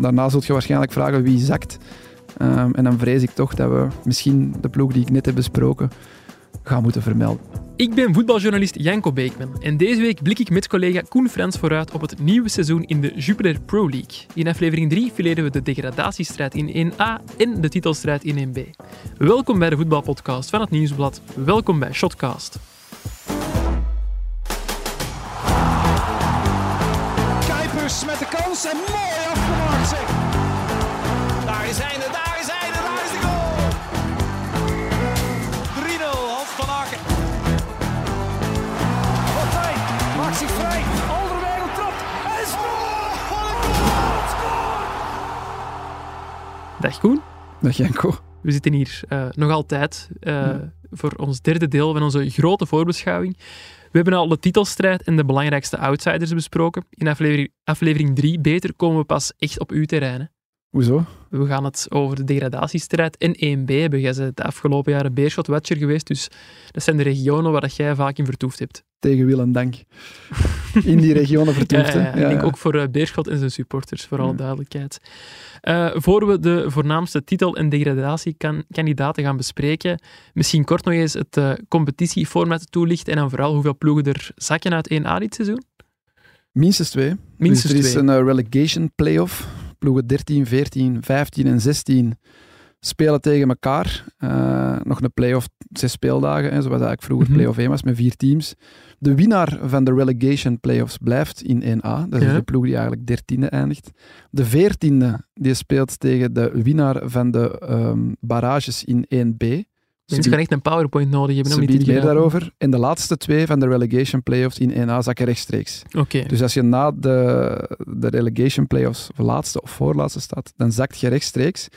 daarna zult je waarschijnlijk vragen wie zakt. Ehm, en dan vrees ik toch dat we misschien de ploeg die ik net heb besproken gaan moeten vermelden. Ik ben voetbaljournalist Janko Beekman en deze week blik ik met collega Koen Frans vooruit op het nieuwe seizoen in de Jupiler Pro League. In aflevering 3 fileren we de degradatiestrijd in 1A en de titelstrijd in 1B. Welkom bij de voetbalpodcast van het Nieuwsblad. Welkom bij Shotcast. Kuipers met de kans en mooi Dag Koen. Dag Janko. We zitten hier uh, nog altijd uh, voor ons derde deel van onze grote voorbeschouwing. We hebben al de titelstrijd en de belangrijkste outsiders besproken. In aflevering, aflevering 3, beter, komen we pas echt op uw terrein. Hoezo? We gaan het over de degradatiestrijd en 1B hebben. Jij bent de afgelopen jaren Beerschot-Watcher geweest, dus dat zijn de regionen waar dat jij vaak in vertoefd hebt. Tegen wil en dank. In die regionen vertoefd. ja, ja, ja, ik denk ook voor uh, Beerschot en zijn supporters, voor alle duidelijkheid. Uh, voor we de voornaamste titel- en degradatiekandidaten gaan bespreken, misschien kort nog eens het uh, competitieformat toelichten en dan vooral hoeveel ploegen er zakken uit 1A dit seizoen? Minstens twee. Minstens dus er is twee. een relegation playoff. Ploegen 13, 14, 15 en 16 spelen tegen elkaar. Uh, nog een play-off, zes speeldagen, hè, zoals eigenlijk vroeger Mhm. play-off 1 was, met vier teams. De winnaar van de relegation playoffs blijft in 1A. Dat is Ja. de ploeg die eigenlijk dertiende eindigt. De veertiende die speelt tegen de winnaar van de ehm, barrages in 1B. Mensen gaan echt een PowerPoint nodig hebben om Ze biedt meer daarover. En de laatste twee van de relegation playoffs in 1A zakken rechtstreeks. Oké. Dus als je na de, de relegation playoffs of laatste of voorlaatste staat, dan zakt je rechtstreeks.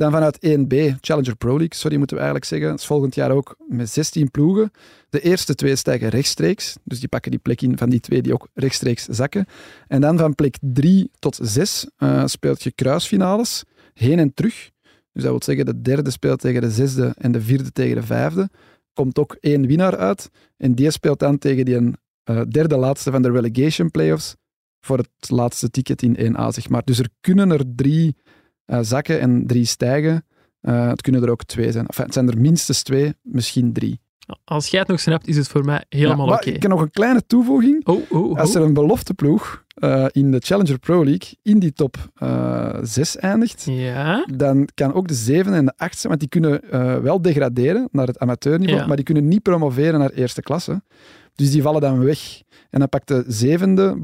Dan vanuit 1B, Challenger Pro League, sorry moeten we eigenlijk zeggen, dat is volgend jaar ook met 16 ploegen. De eerste twee stijgen rechtstreeks, dus die pakken die plek in van die twee die ook rechtstreeks zakken. En dan van plek 3 tot 6 uh, speelt je kruisfinales, heen en terug. Dus dat wil zeggen, de derde speelt tegen de zesde en de vierde tegen de vijfde. Komt ook één winnaar uit. En die speelt dan tegen die uh, derde laatste van de relegation playoffs voor het laatste ticket in 1A, zeg maar. Dus er kunnen er drie uh, zakken en drie stijgen. Uh, het kunnen er ook twee zijn. Enfin, het zijn er minstens twee, misschien drie. Als jij het nog snapt, is het voor mij helemaal ja, oké. Okay. Ik heb nog een kleine toevoeging. Oh, oh, oh. Als er een belofteploeg uh, in de Challenger Pro League in die top 6 eindigt, ja? dan kan ook de zevende en de achtste, want die kunnen uh, wel degraderen naar het amateurniveau, Ja. maar die kunnen niet promoveren naar eerste klasse. Dus die vallen dan weg. En dan pakt de zevende,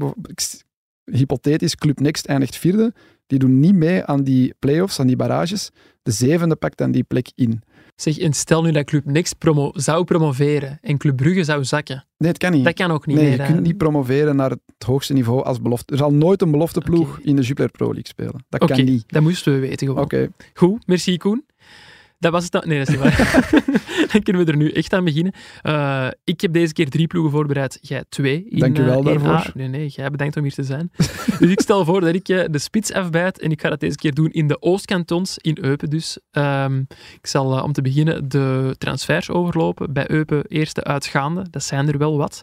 hypothetisch, Club Next eindigt vierde, die doen niet mee aan die play-offs, aan die barrages. De zevende pakt dan die plek in. Zeg, en stel nu dat Club Next promo zou promoveren en Club Brugge zou zakken. Nee, het kan niet. Dat kan ook niet nee, meer. je hè? kunt niet promoveren naar het hoogste niveau als belofte. Er zal nooit een belofteploeg Oké. in de Jupiler Pro League spelen. Dat kan niet. dat moesten we weten gewoon. Oké. Goed, merci Koen. Dat was het dan. Nee, dat is niet waar. dan kunnen we er nu echt aan beginnen. Uh, ik heb deze keer drie ploegen voorbereid. Jij twee. In, Dank je wel uh, daarvoor. Nee, nee, jij bedankt om hier te zijn. dus ik stel voor dat ik uh, de spits afbijt en ik ga dat deze keer doen in de Oostkantons, in Eupen dus. Um, ik zal om te beginnen de transfers overlopen. Bij Eupen eerste uitgaande. Dat zijn er wel wat.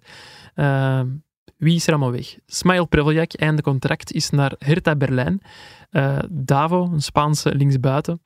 Um, wie is er allemaal weg? Smile Preveljak, einde contract, is naar Hertha Berlijn. Davo, een Spaanse linksbuiten.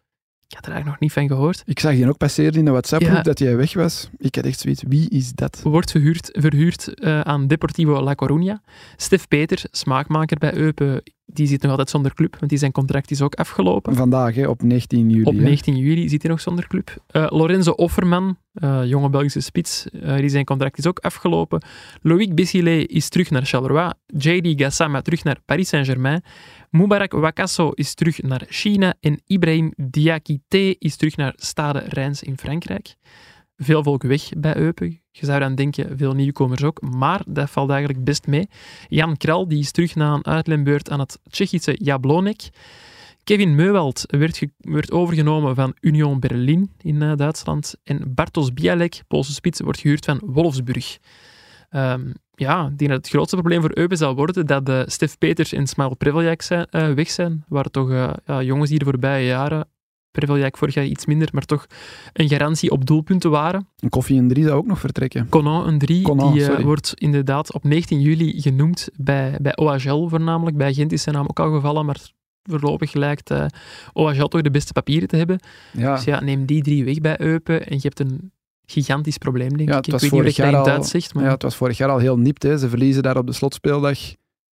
Ik had er eigenlijk nog niet van gehoord. Ik zag die ook passeren in de WhatsApp-groep Ja. dat jij weg was. Ik had echt zoiets, wie is dat? Wordt verhuurd, verhuurd uh, aan Deportivo La Coruña. Stef Peter, smaakmaker bij Eupen, die zit nog altijd zonder club, want die zijn contract is ook afgelopen. Vandaag, hè, op 19 juli. Op hè. 19 juli zit hij nog zonder club. Uh, Lorenzo Offerman, uh, jonge Belgische spits, uh, die zijn contract is ook afgelopen. Loïc Bessilé is terug naar Charleroi. JD Gassama terug naar Paris Saint-Germain. Mubarak Wakasso is terug naar China. En Ibrahim Diakité is terug naar Stade Reims in Frankrijk. Veel volk weg bij Eupen. Je zou dan denken, veel nieuwkomers ook. Maar dat valt eigenlijk best mee. Jan Kral die is terug na een uitleenbeurt aan het Tsjechische Jablonek. Kevin Meuwald werd, werd, overgenomen van Union Berlin in uh, Duitsland. En Bartos Bialek, Poolse spits, wordt gehuurd van Wolfsburg. Um, ja, ik denk dat het grootste probleem voor Eupen zal worden dat uh, Stef Peters en Smail Preveljak zijn, uh, weg zijn. Waren toch uh, ja, jongens die de voorbije jaren, Preveljak vorig jaar iets minder, maar toch een garantie op doelpunten waren. Een koffie en drie zou ook nog vertrekken. Conan een 3, Conan, die wordt inderdaad op 19 juli genoemd bij, bij OHL voornamelijk. Bij Gent is zijn naam ook al gevallen, maar voorlopig lijkt uh, OHL toch de beste papieren te hebben. Ja. Dus ja, neem die drie weg bij Eupen en je hebt een gigantisch probleem, denk Ja, ik. het Ik weet niet of dat in Duits zegt, maar ja, het was vorig jaar al heel nipt. Hè. Ze verliezen daar op de slotspeeldag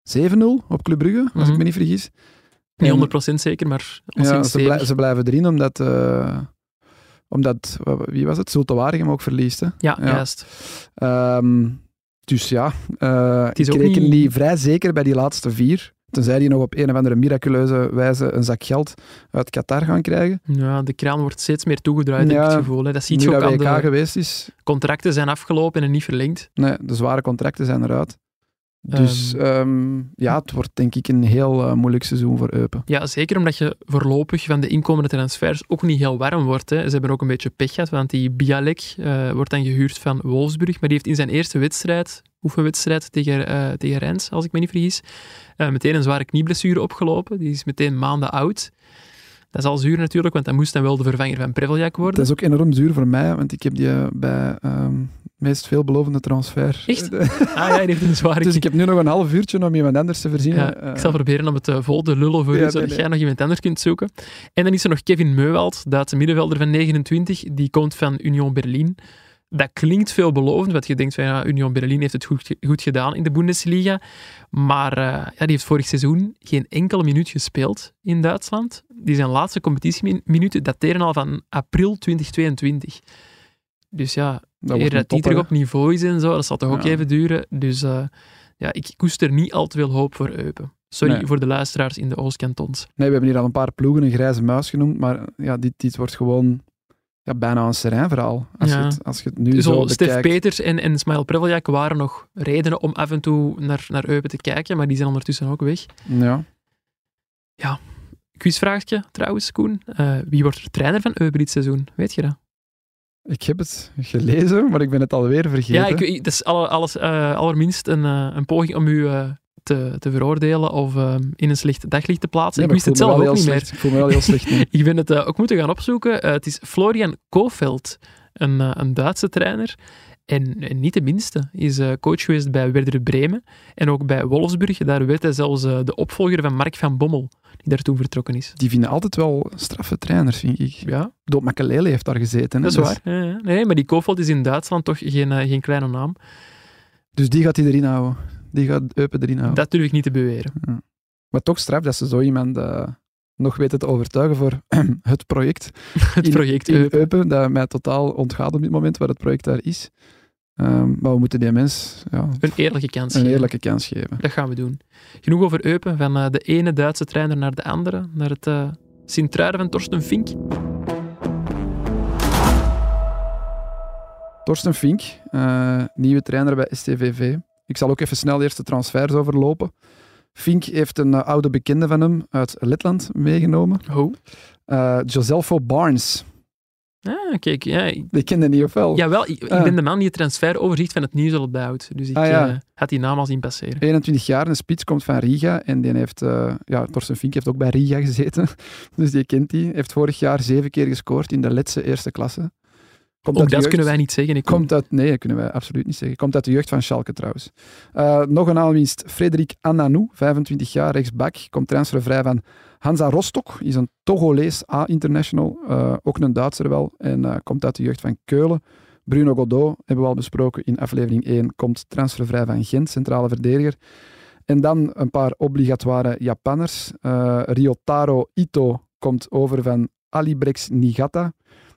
7-0 op Club Brugge, als Mhm. ik me niet vergis. niet En- 100% zeker, maar Ja, ze, blij- ze blijven erin omdat, eh, omdat wie was het? Zulte Waregem ook verliest. Hè. Ja, ja. juist. Ehm, dus ja, eh, is ik reken niet- die vrij zeker bij die laatste vier. Tenzij die nog op een of andere miraculeuze wijze een zak geld uit Qatar gaan krijgen. Ja, de kraan wordt steeds meer toegedraaid, heb ik Ja, het gevoel. Hè. Dat ziet je ook dat aan WK de geweest is, contracten zijn afgelopen en niet verlengd. nee, de zware contracten zijn eruit. Dus Ehm. ehm, ja, het wordt denk ik een heel eh, moeilijk seizoen voor Eupen. Ja, zeker omdat je voorlopig van de inkomende transfers ook niet heel warm wordt. Hè. Ze hebben ook een beetje pech gehad, want die Bialek eh, wordt dan gehuurd van Wolfsburg, maar die heeft in zijn eerste wedstrijd, oefenwedstrijd tegen, eh tegen Reims, als ik me niet vergis, meteen een zware knieblessure opgelopen. Die is meteen maanden oud. Dat is al zuur natuurlijk, want dat moest dan wel de vervanger van Preveljak worden. Dat is ook enorm zuur voor mij, want ik heb die eh, bij ehm meest veelbelovende transfer. Echt? Ah ja, die heeft een zware dus ik heb nu nog een half uurtje om iemand anders te voorzien. Ja, Eh, ik zal proberen om het eh, vol te lullen voor Ja, u, nee, zodat nee. jij nog iemand anders kunt zoeken. En dan is er nog Kevin Meuwald, Duitse middenvelder van 29. Die komt van Union Berlin. Dat klinkt veelbelovend, want je denkt van ja, Union Berlin heeft het goed, goed gedaan in de Bundesliga. Maar eh, ja, die heeft vorig seizoeen geen enkele minuut gespeeld in Duitsland. Die zijn laatste competitieminuten dateren al van april 2022. Dus ja, dat eer dat die terug op niveau is en zo, dat zal toch ook even duren. Dus eh, ja, ik koester niet al te veel hoop voor Eupen. Sorry Nee. voor de luisteraars in de Oostkantons. Nee, we hebben hier al een paar ploegen een grijze muis genoemd, maar ja, dit, dit wordt gewoon ja, bijna een sereinverhaal. Als, Ja. je het, als je het nu zo, Zo, Stef bekijkt. Peters en, en Smile Preveljak waren nog redenen om af en toe naar, naar Eupen te kijken, maar die zijn ondertussen ook weg. Ja. Quizvraagje trouwens, Koen. Eh, wie wordt er trainer van Eupen dit seizoen? Weet je dat? Ik heb het gelezen, maar ik ben het alweer vergeten. Ja, ik, dat is alle, alles, eh, allerminst een, eh, een poging om u te, te veroordelen of eh, in een slecht daglicht te plaatsen. Nee, ik wist het zelf ook niet meer. Ik voel me wel heel slecht. Ik ben het eh, ook moeten gaan opzoeken. Eh, het is Florian Kofeld, een, eh, een Duitse trainer. En, en niet de minste, is coach geweest bij Werder Bremen en ook bij Wolfsburg. Daar werd hij zelfs de opvolger van Mark van Bommel, die daar toen vertrokken is. Die vinden altijd wel straffe trainers, vind ik. Ja, Doop Makelele heeft daar gezeten. hè. dat is Dus- waar. Ja, ja. Nee, maar die Kofeld is in Duitsland toch geen, geen kleine naam. Dus die gaat hij erin houden. Die gaat Eupen erin houden. Dat durf ik niet te beweren. Maar toch straf dat ze zo iemand eh, nog weten te overtuigen voor het project. Het project in Eupen. Eupen, dat mij totaal ontgaat op dit moment waar het project daar is. Ehm, maar we moeten die mens ja, Een eerlijke kans een geven. eerlijke kans geven. Dat gaan we doen. Genoeg over Eupen, van eh, de ene Duitse trainer naar de andere, naar het eh Sint-Truiden van Torsten Fink. Torsten Fink, nieuwe trainer bij STVV. Ik zal ook even snel eerst de transfers overlopen. Fink heeft een eh, oude bekende van hem uit Letland meegenomen. Oh. Eh Joselfo Barnes. Ah, kijk, ja, ik- Die kende niet of wel? Jawel, ik, ik Ah. ben de man die het transferoverzicht van het nieuws al bijhoudt. Dus ik Ah, ja. eh, had die naam al zien passeren. 21 jaar, een spits, komt van Riga. En die heeft, ja, Torsten Fink heeft ook bij Riga gezeten. Dus die kent die. Heeft vorig jaar zeven keer gescoord in de Letse eerste klasse. Komt Ook dat jeugd- kunnen wij niet zeggen. Ik Komt uit, nee, dat kunnen wij absoluut niet zeggen. Komt uit de jeugd van Schalke trouwens. Eh, nog een aanwinst, Frederik Ananou, 25 jaar, rechtsback. Komt transfervrij van Hansa Rostock, is een Togolees A-international. eh, ook een Duitser wel. En eh, komt uit de jeugd van Keulen. Bruno Godot, hebben we al besproken in aflevering 1, komt transfervrij van Gent, centrale verdediger. En dan een paar obligatoire Japanners. Ryotaro Ito komt over van Alibrex Niigata.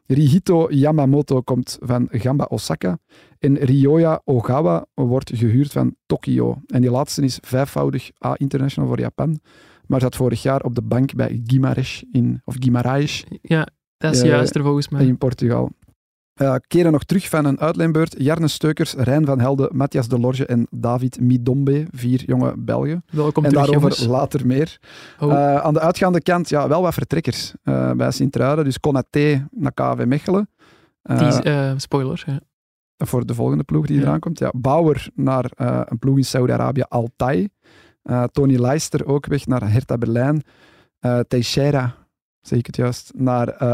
Rihito Yamamoto komt van Gamba Osaka. En Ryoya Ogawa wordt gehuurd van Tokio. En die laatste is vijfvoudig A-international voor Japan. Maar zat vorig jaar op de bank bij Guimarães in, of Guimarães Ja, dat is Eh, juist er volgens mij. in Portugal. Eh, keren nog terug van een uitleenbeurt. Jarne Steukers, Rijn van Helden, Matthias Delorge en David Midombe. Vier jonge Belgen. Welkom en terug, daarover jongens. later meer. Oh, aan de uitgaande kant, ja, wel wat vertrekkers eh, bij Sint-Truiden. Dus Konaté naar KV Mechelen. Die spoiler. Ja. voor de volgende ploeg die Ja. eraan komt. Ja, Bauer naar een ploeg in Saudi-Arabië, Altai. Tony Leister ook weg naar Hertha Berlijn. Teixeira, zeg ik het juist, naar eh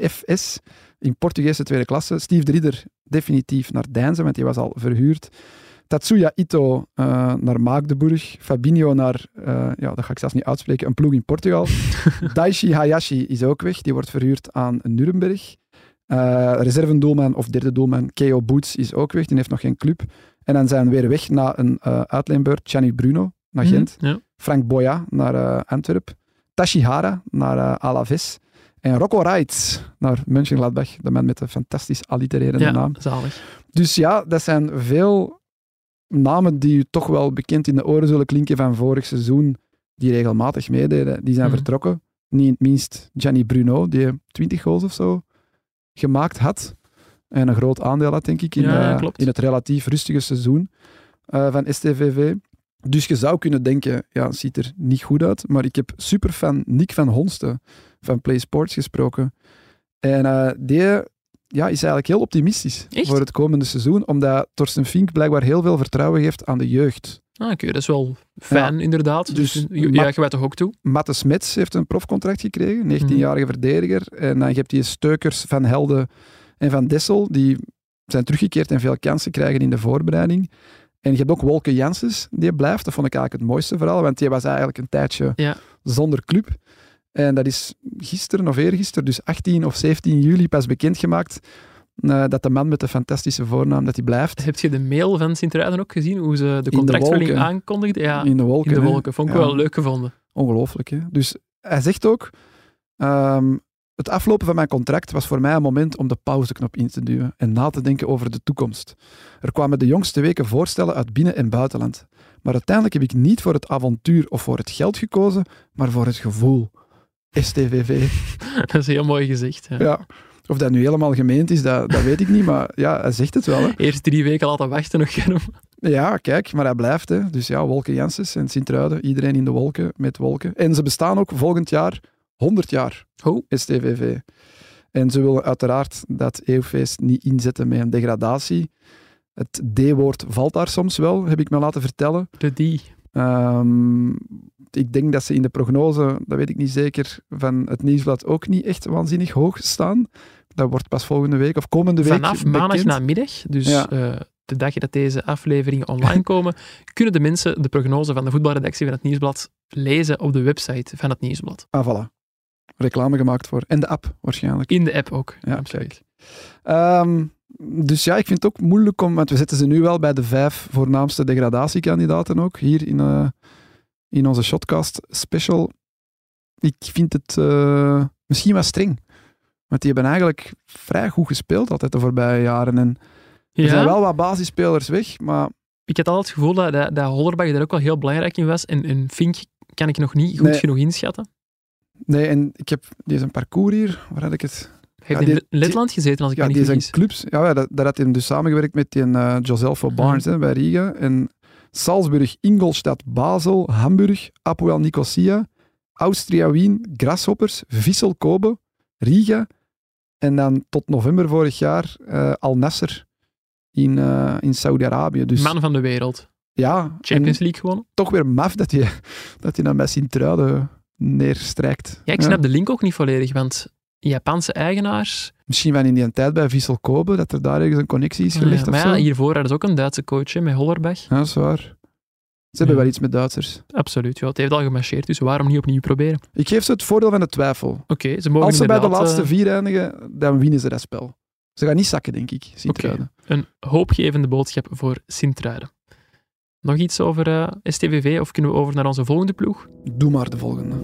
AVSFS in Portugese tweede klasse. Steve Drieder definitief naar Deinzen, want die was al verhuurd. Tatsuya Ito uh, naar Maagdenburg. Fabinho naar, uh, ja, dat ga ik zelfs niet uitspreken, een ploeg in Portugal. Daishi Hayashi is ook weg. Die wordt verhuurd aan Nuremberg. Uh, reservendoelman of derde doelman Keo Boots is ook weg. Die heeft nog geen club. En dan zijn we weer weg naar een uh, uitleenbeurt. Gianni Bruno naar Gent. Mm, ja. Frank Boya naar uh, Antwerp. Tashihara naar Alaves. En Rocco Reitz naar Mönchengladbach. De man met de fantastisch allitererende ja, naam. zalig. Dus ja, dat zijn veel namen die u toch wel bekend in de oren zullen klinken van vorig seizoen, die regelmatig meededen. Die zijn Mhm. vertrokken. Niet in het minst Gianni Bruno, die 20 goals of zo gemaakt had. En een groot aandeel had, denk ik, in, Ja, eh, in het relatief rustige seizoen eh, van STVV. Dus je zou kunnen denken, ja, het ziet er niet goed uit. Maar ik heb superfan Nick van Honsten van Play Sports gesproken. En eh, die ja, is eigenlijk heel optimistisch Echt? voor het komende seizoen, omdat Torsten Fink blijkbaar heel veel vertrouwen geeft aan de jeugd. Ah, Oké, dat is wel fijn, inderdaad. Dus, Dus- ja, je wij toch ook toe? Matte Smits heeft een profcontract gekregen, 19-jarige Mhm. verdediger. En dan heb je Steukers, Van Helden en Van Dessel, die zijn teruggekeerd en veel kansen krijgen in de voorbereiding. En je hebt ook Wolke Janssens, die blijft. Dat vond ik eigenlijk het mooiste verhaal, want die was eigenlijk een tijdje Ja. zonder club. En dat is gisteren of eergisteren, dus 18 of 17 juli, pas bekendgemaakt eh, dat de man met de fantastische voornaam, dat hij blijft. Heb je de mail van Sint-Truiden ook gezien? Hoe ze de de contractverlenging wolken. aankondigden? Ja, in de wolken. in de wolken. Vond ik Ja. wel leuk gevonden. Ongelooflijk, hè? Dus hij zegt ook, ehm, het aflopen van mijn contract was voor mij een moment om de pauzeknop in te duwen en na te denken over de toekomst. Er kwamen de jongste weken voorstellen uit binnen- en buitenland. Maar uiteindelijk heb ik niet voor het avontuur of voor het geld gekozen, maar voor het gevoel. STVV. dat is heel mooi gezegd. Ja. Ja. Of dat nu helemaal gemeend is, dat, dat weet ik niet, maar ja, hij zegt het wel. Hè. Eerst drie weken laten wachten nog. Germ. Ja, kijk, maar hij blijft. Hè. Dus ja, Wolken Janssens en Sint-Truiden, iedereen in de wolken met wolken. En ze bestaan ook volgend jaar 100 jaar, Oh. STVV. En ze willen uiteraard dat eeuwfeest niet inzetten met een degradatie. Het D-woord valt daar soms wel, heb ik me laten vertellen. De die. Ehm, ik denk dat ze in de prognose, dat weet ik niet zeker, van het nieuwsblad ook niet echt waanzinnig hoog staan. Dat wordt pas volgende week of komende week Vanaf maandag namiddag, dus Ja. eh, de dag dat deze afleveringen online komen, kunnen de mensen de prognose van de voetbalredactie van het Nieuwsblad lezen op de website van het Nieuwsblad. Ah, voilà. Reclame gemaakt voor. En de app waarschijnlijk. In de app ook. Ja, absoluut. kijk. Dus ja, ik vind het ook moeilijk om, want we zetten ze nu wel bij de vijf voornaamste degradatiekandidaten ook, hier in, eh, in onze Shotcast special. Ik vind het eh, misschien wat streng. Want die hebben eigenlijk vrij goed gespeeld altijd de voorbije jaren. En er Ja, zijn wel wat basisspelers weg, maar ik had altijd het gevoel dat, dat, dat Hollerbach daar ook wel heel belangrijk in was. En, en Fink kan ik nog niet goed Nee. genoeg inschatten. nee, en ik heb deze parcours hier, waar had ik het? Hij Ja, heeft in die- Letland gezeten, als ik Ja, me die niet zijn vergis. clubs. Ja, ja, dat, daar had hij dus samengewerkt met die uh, Joselfo Barnes hè, bij Riga. En Salzburg, Ingolstadt, Basel, Hamburg, Apoel Nicosia, Austria Wien, Grasshoppers, Vissel Kobe, Riga. En dan tot november vorig jaar eh, Al Nasser in, eh, in Saudi-Arabië. Dus Man van de wereld. ja, Champions League gewonnen. toch weer maf dat hij, dat hij dan bij Sint-Truiden neerstrijkt. Ja, ik snap de link ook niet volledig, want Japanse eigenaars... Misschien wel in die tijd bij Vissel Kobe, dat er daar ergens een connectie is gelegd Ja, of maar zo. ja, hiervoor hadden ze ook een Duitse coach hè, met Hollerbach. Ja, dat is waar. Ze hebben Ja. wel iets met Duitsers. Absoluut, ja, het heeft al gemarcheerd, dus waarom niet opnieuw proberen? Ik geef ze het voordeel van de twijfel. Oké, ze mogen Als ze bij de laatste eh, vier eindigen, dan winnen ze dat spel. Ze gaan niet zakken, denk ik. Sint-Truiden. een hoopgevende boodschap voor Sint-Truiden. Nog iets over eh, STVV of kunnen we over naar onze volgende ploeg? Doe maar de volgende.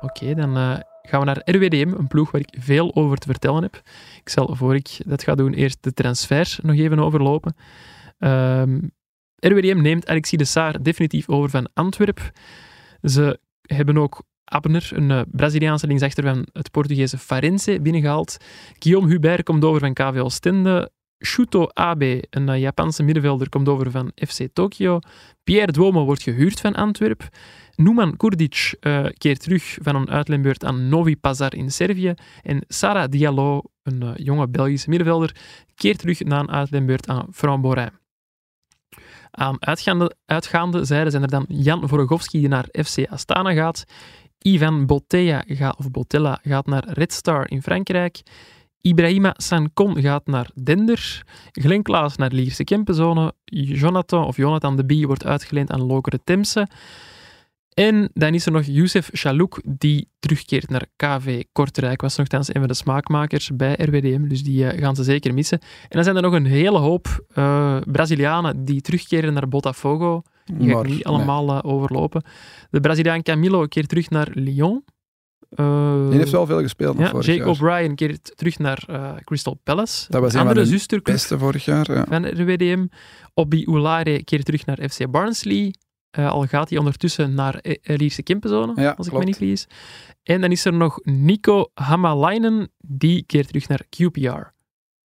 Oké, dan eh, gaan we naar RWDM, een ploeg waar ik veel over te vertellen heb. Ik zal, voor ik dat ga doen, eerst de transfers nog even overlopen. Ehm, RWDM neemt Alexis de Saar definitief over van Antwerp. Ze hebben ook Abner, een eh, Braziliaanse linksachter van het Portugese Farense, binnengehaald. Guillaume Hubert komt over van KV Ostende. Shuto Abe, een eh, Japanse middenvelder, komt over van FC Tokio. Pierre Duomo wordt gehuurd van Antwerp. Numan Kurdic eh, keert terug van een uitleenbeurt aan Novi Pazar in Servië. En Sarah Diallo, een eh, jonge Belgische middenvelder, keert terug na een uitleenbeurt aan Framborin. Aan uitgaande, uitgaande zijde zijn er dan Jan Vorogowski die naar FC Astana gaat. Ivan Botella, gaat, of Botella gaat naar Red Star in Frankrijk. Ibrahima Sankon gaat naar Dender. Glenn Klaas naar Lierse Kempenzone. Jonathan of Jonathan de Bie wordt uitgeleend aan Lokere Temse. En dan is er nog Youssef Chalouk, die terugkeert naar KV Kortrijk. Was nogthans een van de smaakmakers bij RWDM, dus die uh, gaan ze zeker missen. En dan zijn er nog een hele hoop uh, Brazilianen die terugkeren naar Botafogo. Die ga ik niet allemaal nee. uh, overlopen. De Braziliaan Camilo keert terug naar Lyon. Uh, die heeft wel veel gespeeld. Ja, Jake O'Brien keert terug naar uh, Crystal Palace. Dat was een andere zusterclub beste vorig jaar. Ja. van RWDM. Obi Oulare keert terug naar FC Barnsley. Uh, al gaat hij ondertussen naar Lierse Kimpenzone, ja, als ik me niet vergis. En dan is er nog Nico Hamalainen, die keert terug naar QPR.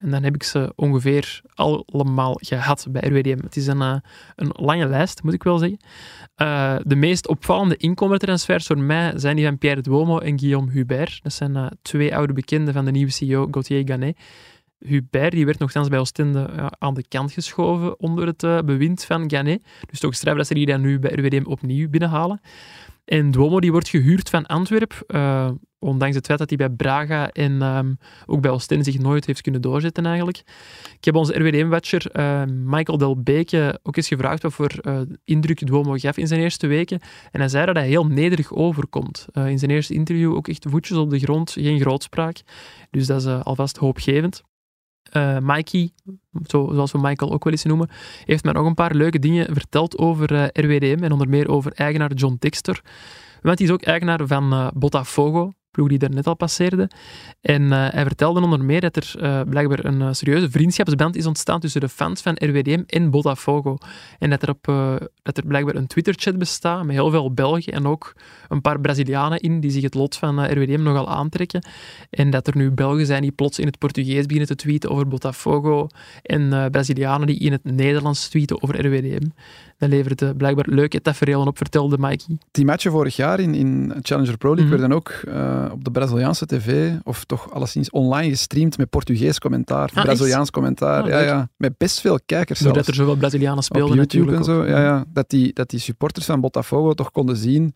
En dan heb ik ze ongeveer allemaal gehad bij RWDM. Het is een, uh, een lange lijst, moet ik wel zeggen. Uh, de meest opvallende inkomertransfers voor mij zijn die van Pierre Duomo en Guillaume Hubert. Dat zijn uh, twee oude bekenden van de nieuwe CEO, Gauthier Ganet. Hubert die werd nogthans bij Oostende aan de kant geschoven onder het uh, bewind van Ganet. Dus toch straf dat ze die dan nu bij RWDM opnieuw binnenhalen. En Duomo die wordt gehuurd van Antwerp, uh, ondanks het feit dat hij bij Braga en um, ook bij Oostende zich nooit heeft kunnen doorzetten eigenlijk. Ik heb onze RWDM-watcher Michael Del Beke ook eens gevraagd wat voor indruk Duomo gaf in zijn eerste weken. En hij zei dat hij heel nederig overkomt. in zijn eerste interview ook echt voetjes op de grond, geen grootspraak. Dus dat is alvast hoopgevend. Uh, Mikey, zo, zoals we Michael ook wel eens noemen, heeft mij nog een paar leuke dingen verteld over uh, RWDM en onder meer over eigenaar John Dexter. Want hij is ook eigenaar van uh, Botafogo, ploeg die daar net al passeerde. En hij vertelde onder meer dat er blijkbaar een serieuze vriendschapsband is ontstaan tussen de fans van RWDM en Botafogo. En dat er, op, dat er blijkbaar een Twitter-chat bestaat met heel veel Belgen en ook een paar Brazilianen in die zich het lot van RWDM nogal aantrekken. En dat er nu Belgen zijn die plots in het Portugees beginnen te tweeten over Botafogo en Brazilianen die in het Nederlands tweeten over RWDM. Levert uh, blijkbaar leuke tafereelen op, vertelde Mikey. Die matchen vorig jaar in, in Challenger Pro League mm -hmm. werden ook uh, op de Braziliaanse tv, of toch alleszins online gestreamd met Portugees commentaar, ah, Braziliaans commentaar. Ah, ja, ja, met best veel kijkers zelfs. Doordat er zoveel Brazilianen speelden natuurlijk en zo. Ja, ja, dat, die, dat die supporters van Botafogo toch konden zien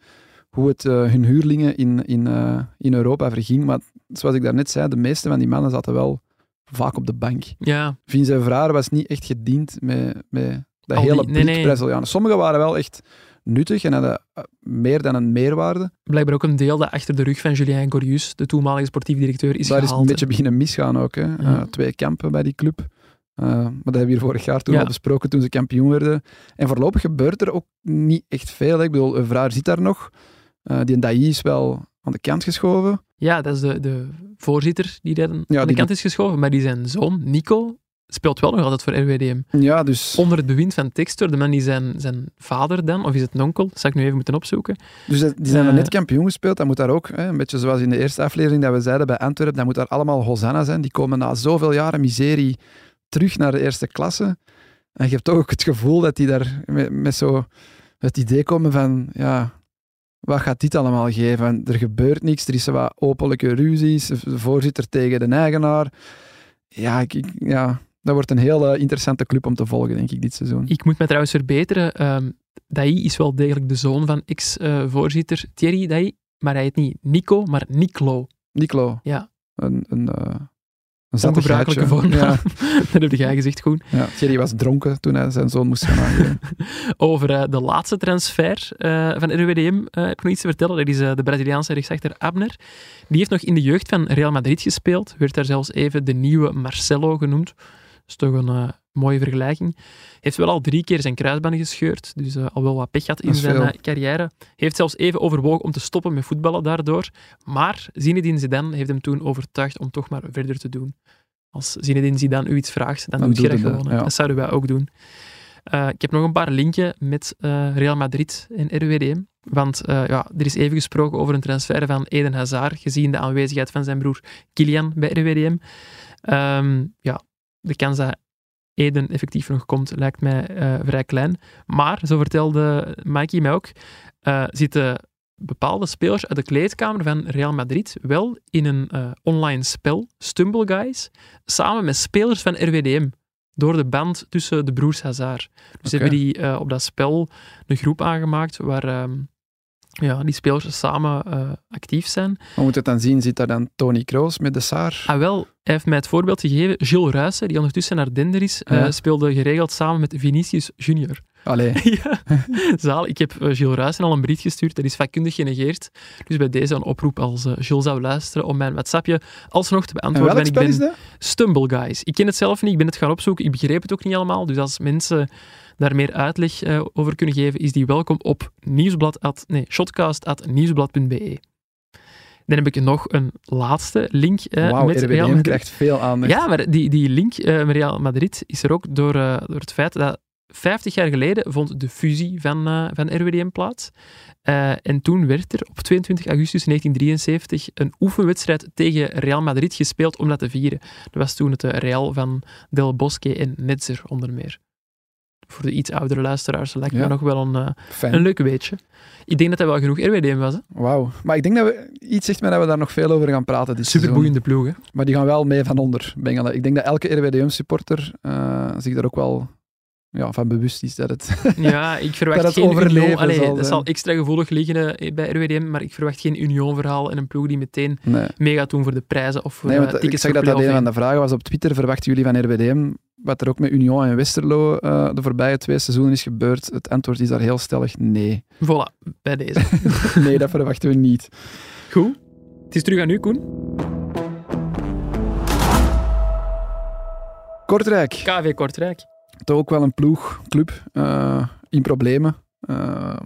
hoe het uh, hun huurlingen in, in, uh, in Europa verging. Maar zoals ik daarnet zei, de meeste van die mannen zaten wel vaak op de bank. Ja. Vincent Vraar was niet echt gediend met, met de hele die- nee, nee. Brazilianen. Sommigen waren wel echt nuttig en hadden eh, meer dan een meerwaarde. Blijkbaar ook een deel dat achter de rug van Julien Gorius, de toenmalige sportief directeur, is Daar is gehaald. een beetje beginnen misgaan ook. Hè. Ja. Eh, twee kampen bij die club. Eh, maar dat hebben we hier vorig jaar toen Ja. al besproken toen ze kampioen werden. En voorlopig gebeurt er ook niet echt veel. hè. Ik bedoel, Vraar zit daar nog. Eh, die Ndaï is wel aan de kant geschoven. Ja, dat is de, de voorzitter die daar aan de die kant is geschoven. Maar die zijn zoon, Nico, speelt wel nog altijd voor RWDM. Ja, dus, Onder het bewind van Textor, de man die zijn, zijn vader dan, of is het een onkel? Dat zou ik nu even moeten opzoeken. dus dat- die zijn Eh. net kampioen gespeeld. Dat moet daar ook, hè, een beetje zoals in de eerste aflevering dat we zeiden bij Antwerpen, dat moet daar allemaal Hosanna zijn. Die komen na zoveel jaren miserie terug naar de eerste klasse. En je hebt toch ook het gevoel dat die daar met, met zo het idee komen van, ja, wat gaat dit allemaal geven? En er gebeurt niks, er is zo wat openlijke ruzies, de voorzitter tegen de eigenaar. Ja, ik, ik- ja dat wordt een heel eh, interessante club om te volgen, denk ik, dit seizoen. Ik moet me trouwens verbeteren. ehm Dai is wel degelijk de zoon van ex-voorzitter Thierry Dai, maar hij heet niet Nico, maar Niclo. Niclo. Ja. Een, een, eh een Ongebruikelijke voornaam. Ja, dat heb jij gezegd goed. ja. Thierry was dronken toen hij zijn zoon moest gaan aangeven. Over eh, de laatste transfer van RWDM heb ik nog iets te vertellen. Dat is de Braziliaanse rechtsachter Abner. Die heeft nog in de jeugd van Real Madrid gespeeld. Werd daar zelfs even de nieuwe Marcelo genoemd. Is toch een eh, mooie vergelijking. Heeft wel al drie keer zijn kruisband gescheurd. Dus eh, al wel wat pech gehad in zijn eh, carrière. Heeft zelfs even overwogen om te stoppen met voetballen daardoor. Maar Zinedine Zidane heeft hem toen overtuigd om toch maar verder te doen. Als Zinedine Zidane u iets vraagt, dan, Dan doe je doet dat hij dat, gewoon. ja. Dat zouden wij ook doen. Ik heb nog een paar linken met Real Madrid en RWDM. Want ja, er is even gesproken over een transfer van Eden Hazard, gezien de aanwezigheid van zijn broer Kilian bij RWDM. Ehm, ja, de kans dat Eden effectief nog komt, lijkt mij eh, vrij klein. Maar, zo vertelde Mikey mij ook, eh, zitten bepaalde spelers uit de kleedkamer van Real Madrid wel in een eh, online spel, Stumble Guys, samen met spelers van RWDM. Door de band tussen de broers Hazard. Dus hebben die op dat spel een groep aangemaakt waar, ehm, Ja, die spelers samen uh, actief zijn. We moeten het dan zien, zit daar dan Tony Kroos met de Saar? Ah wel, hij heeft mij het voorbeeld gegeven. Gilles Ruijsen, die ondertussen naar Dender is, ja. uh, speelde geregeld samen met Vinicius Junior. Allee. ja, zaal. Ik heb uh, Gilles Ruijsen al een brief gestuurd. Dat is vakkundig genegeerd. Dus bij deze een oproep als uh, Gilles zou luisteren om mijn WhatsAppje alsnog te beantwoorden. En is dat? Stumble Guys. Ik ken het zelf niet. Ik ben het gaan opzoeken. Ik begreep het ook niet allemaal. Dus als mensen daar meer uitleg uh, over kunnen geven, is die welkom op nieuwsblad at, nee, shotcast.nieuwsblad.be. Dan heb ik nog een laatste link uh, wow, met RWDM Real Madrid. krijgt veel aandacht. Ja, maar die, die link uh, met Real Madrid is er ook door, uh, door het feit dat 50 jaar geleden vond de fusie van, uh, van RWDM plaats. Uh, en toen werd er op 22 augustus 1973 een oefenwedstrijd tegen Real Madrid gespeeld om dat te vieren. Dat was toen het Real van Del Bosque en Netzer onder meer. Voor de iets oudere luisteraars lijkt Ja. me nog wel een, uh, Fijn. een leuk weetje. Ik denk dat dat wel genoeg RWDM was. Hè? Wauw. Maar ik denk dat we... Iets zegt me dat we daar nog veel over gaan praten dit. Superboeiende ploeg, hè? Maar die gaan wel mee van onder. Ik denk dat elke RWDM-supporter uh, zich daar ook wel ja, van bewust is dat het... Ja, ik verwacht Dat geen Union... Allee, zal dat zal extra gevoelig liggen eh, bij RWDM, maar ik verwacht geen Union-verhaal en een ploeg die meteen nee. mee gaat doen voor de prijzen of voor Nee, eh, want ik zag dat dat een van de vragen was op Twitter. Verwachten jullie van RWDM wat er ook met Union en Westerlo uh, de voorbije twee seizoenen is gebeurd? Het antwoord is daar heel stellig nee. Voilà, bij deze. nee, dat verwachten we niet. Goed. Het is terug aan u, Koen. Kortrijk, KV Kortrijk. Toch ook wel een ploeg, club, uh, in problemen. Uh,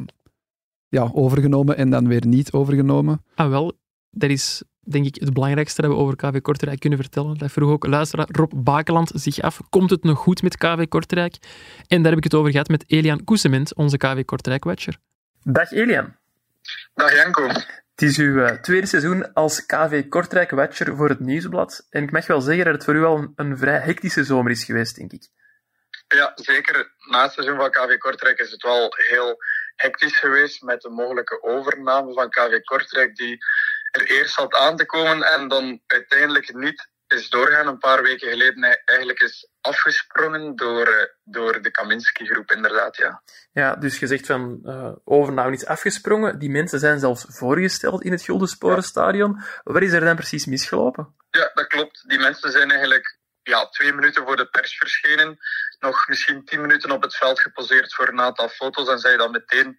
ja, overgenomen en dan weer niet overgenomen. Ah wel, dat is denk ik het belangrijkste dat we over KV Kortrijk kunnen vertellen. Dat vroeg ook luisteraar Rob Bakeland zich af. Komt het nog goed met KV Kortrijk? En daar heb ik het over gehad met Elian Koesement, onze KV Kortrijk-watcher. Dag Elian. Dag Janko. Het is uw uh, tweede seizoen als KV Kortrijk-watcher voor het Nieuwsblad. En ik mag wel zeggen dat het voor u al een, een vrij hectische zomer is geweest, denk ik. Ja, zeker. Na het seizoen van KV Kortrijk is het wel heel hectisch geweest met de mogelijke overname van KV Kortrijk die er eerst had aan te komen en dan uiteindelijk niet is doorgaan. Een paar weken geleden eigenlijk is afgesprongen door, door de Kaminski-groep, inderdaad, ja. Ja, dus je zegt van uh, overname is afgesprongen. Die mensen zijn zelfs voorgesteld in het Guldensporenstadion. Ja. Wat is er dan precies misgelopen? Ja, dat klopt. Die mensen zijn eigenlijk ja, twee minuten voor de pers verschenen. Nog misschien tien minuten op het veld geposeerd voor een aantal foto's en zij dan meteen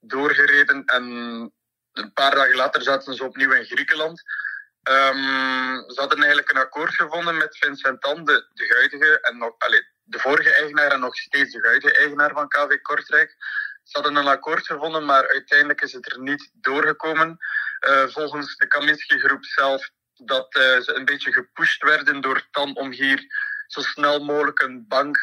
doorgereden. En een paar dagen later zaten ze opnieuw in Griekenland. Um, ze hadden eigenlijk een akkoord gevonden met Vincent Tan, de, huidige en nog, de vorige eigenaar en nog steeds de huidige eigenaar van KV Kortrijk. Ze hadden een akkoord gevonden, maar uiteindelijk is het er niet doorgekomen. Uh, volgens de Kaminski-groep zelf dat uh, ze een beetje gepusht werden door TAN om hier zo snel mogelijk een bank,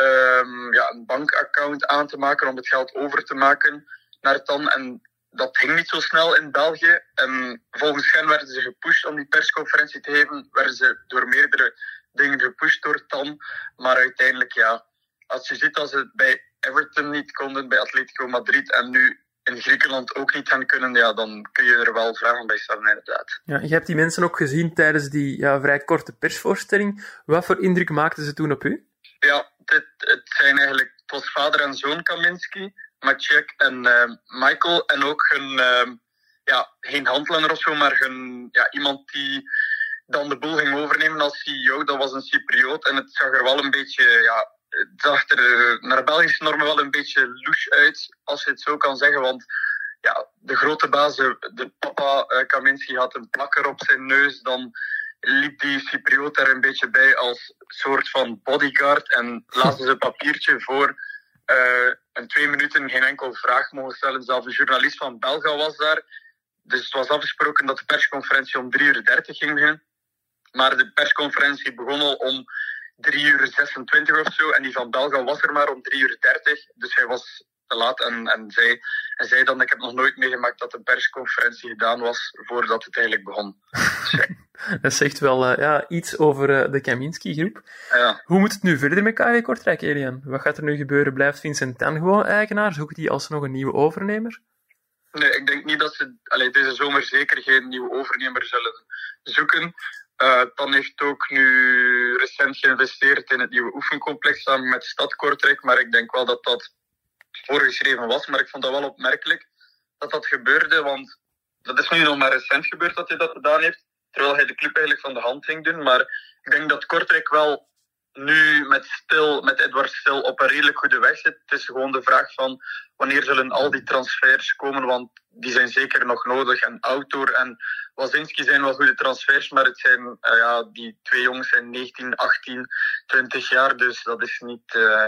um, ja, een bankaccount aan te maken om het geld over te maken naar TAN. En dat ging niet zo snel in België. En volgens hen werden ze gepusht om die persconferentie te geven. Werden ze door meerdere dingen gepusht door TAN. Maar uiteindelijk, ja, als je ziet dat ze het bij Everton niet konden, bij Atletico Madrid en nu in Griekenland ook niet gaan kunnen, ja, dan kun je er wel vragen bij stellen, inderdaad. Ja, je hebt die mensen ook gezien tijdens die ja, vrij korte persvoorstelling. Wat voor indruk maakten ze toen op u? Ja, dit, het zijn eigenlijk, het was vader en zoon Kaminski. Maciek en uh, Michael. En ook hun, uh, ja, geen handlanger of zo, maar hun, ja, iemand die dan de boel ging overnemen als CEO. Dat was een Cypriot. En het zag er wel een beetje, ja, zag er naar Belgische normen wel een beetje louche uit, als je het zo kan zeggen. Want ja, de grote baas, de, papa uh, Kaminski, had een plakker op zijn neus. Dan liep die Cypriot daar een beetje bij als soort van bodyguard. En lazen ze een papiertje voor uh, in twee minuten geen enkel vraag mogen stellen. Zelfs een journalist van Belga was daar. Dus het was afgesproken dat de persconferentie om 3 uur 30 ging beginnen. Maar de persconferentie begon al om 3 uur 26 of zo. En die van Belga was er maar om 3 uur 30. Dus hij was te laat en, en zei, hij zei dan, ik heb nog nooit meegemaakt dat een persconferentie gedaan was voordat het eigenlijk begon. Dus. Dat zegt wel uh, ja, iets over uh, de Kaminski-groep. Ja. Hoe moet het nu verder met KV Kortrijk, Elian? Wat gaat er nu gebeuren? Blijft Vincent Tan gewoon eigenaar? Zoekt hij alsnog een nieuwe overnemer? Nee, ik denk niet dat ze allee, deze zomer zeker geen nieuwe overnemer zullen zoeken. Uh, Tan heeft ook nu recent geïnvesteerd in het nieuwe oefencomplex samen met Stad Kortrijk, maar ik denk wel dat dat voorgeschreven was. Maar ik vond dat wel opmerkelijk dat dat gebeurde, want dat is nu nog maar recent gebeurd dat hij dat gedaan heeft, terwijl hij de club eigenlijk van de hand ging doen. Maar ik denk dat Kortrijk wel nu met, Stil, met Edward Stil op een redelijk goede weg zit. Het is gewoon de vraag van wanneer zullen al die transfers komen, want die zijn zeker nog nodig. En Autor en Wazinski zijn wel goede transfers, maar het zijn, uh, ja, die twee jongens zijn 19, 18, 20 jaar, dus dat is niet... Uh,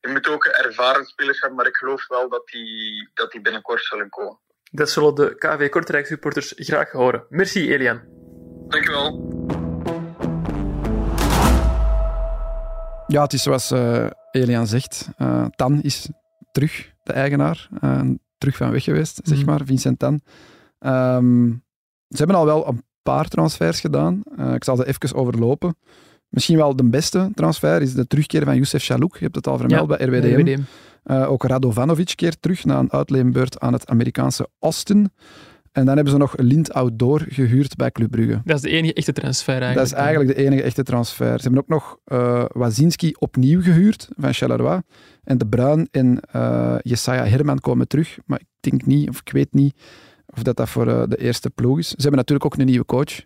je moet ook ervaren spelers hebben, maar ik geloof wel dat die, dat die binnenkort zullen komen. Dat zullen de KV Kortrijk supporters graag horen. Merci, Elian. Dankjewel. Ja, het is zoals uh, Elian zegt. Uh, Tan is terug, de eigenaar. Uh, terug van weg geweest, zeg maar. Vincent Tan. Um, ze hebben al wel een paar transfers gedaan. ik zal ze even overlopen. Misschien wel de beste transfer is de terugkeer van Youssef Chalouk. Je hebt het al vermeld ja, bij RWDM. RWDM. ook Radovanovic keert terug na een uitleenbeurt aan het Amerikaanse Austin. En dan hebben ze nog Lind Outdoor gehuurd bij Club Brugge. Dat is de enige echte transfer eigenlijk. Dat is eigenlijk de enige echte transfer. Ze hebben ook nog uh, Wazinski opnieuw gehuurd van Charleroi. En De Bruin en uh, Jesaja Herman komen terug. Maar ik denk niet, of ik weet niet, of dat dat voor uh, de eerste ploeg is. Ze hebben natuurlijk ook een nieuwe coach.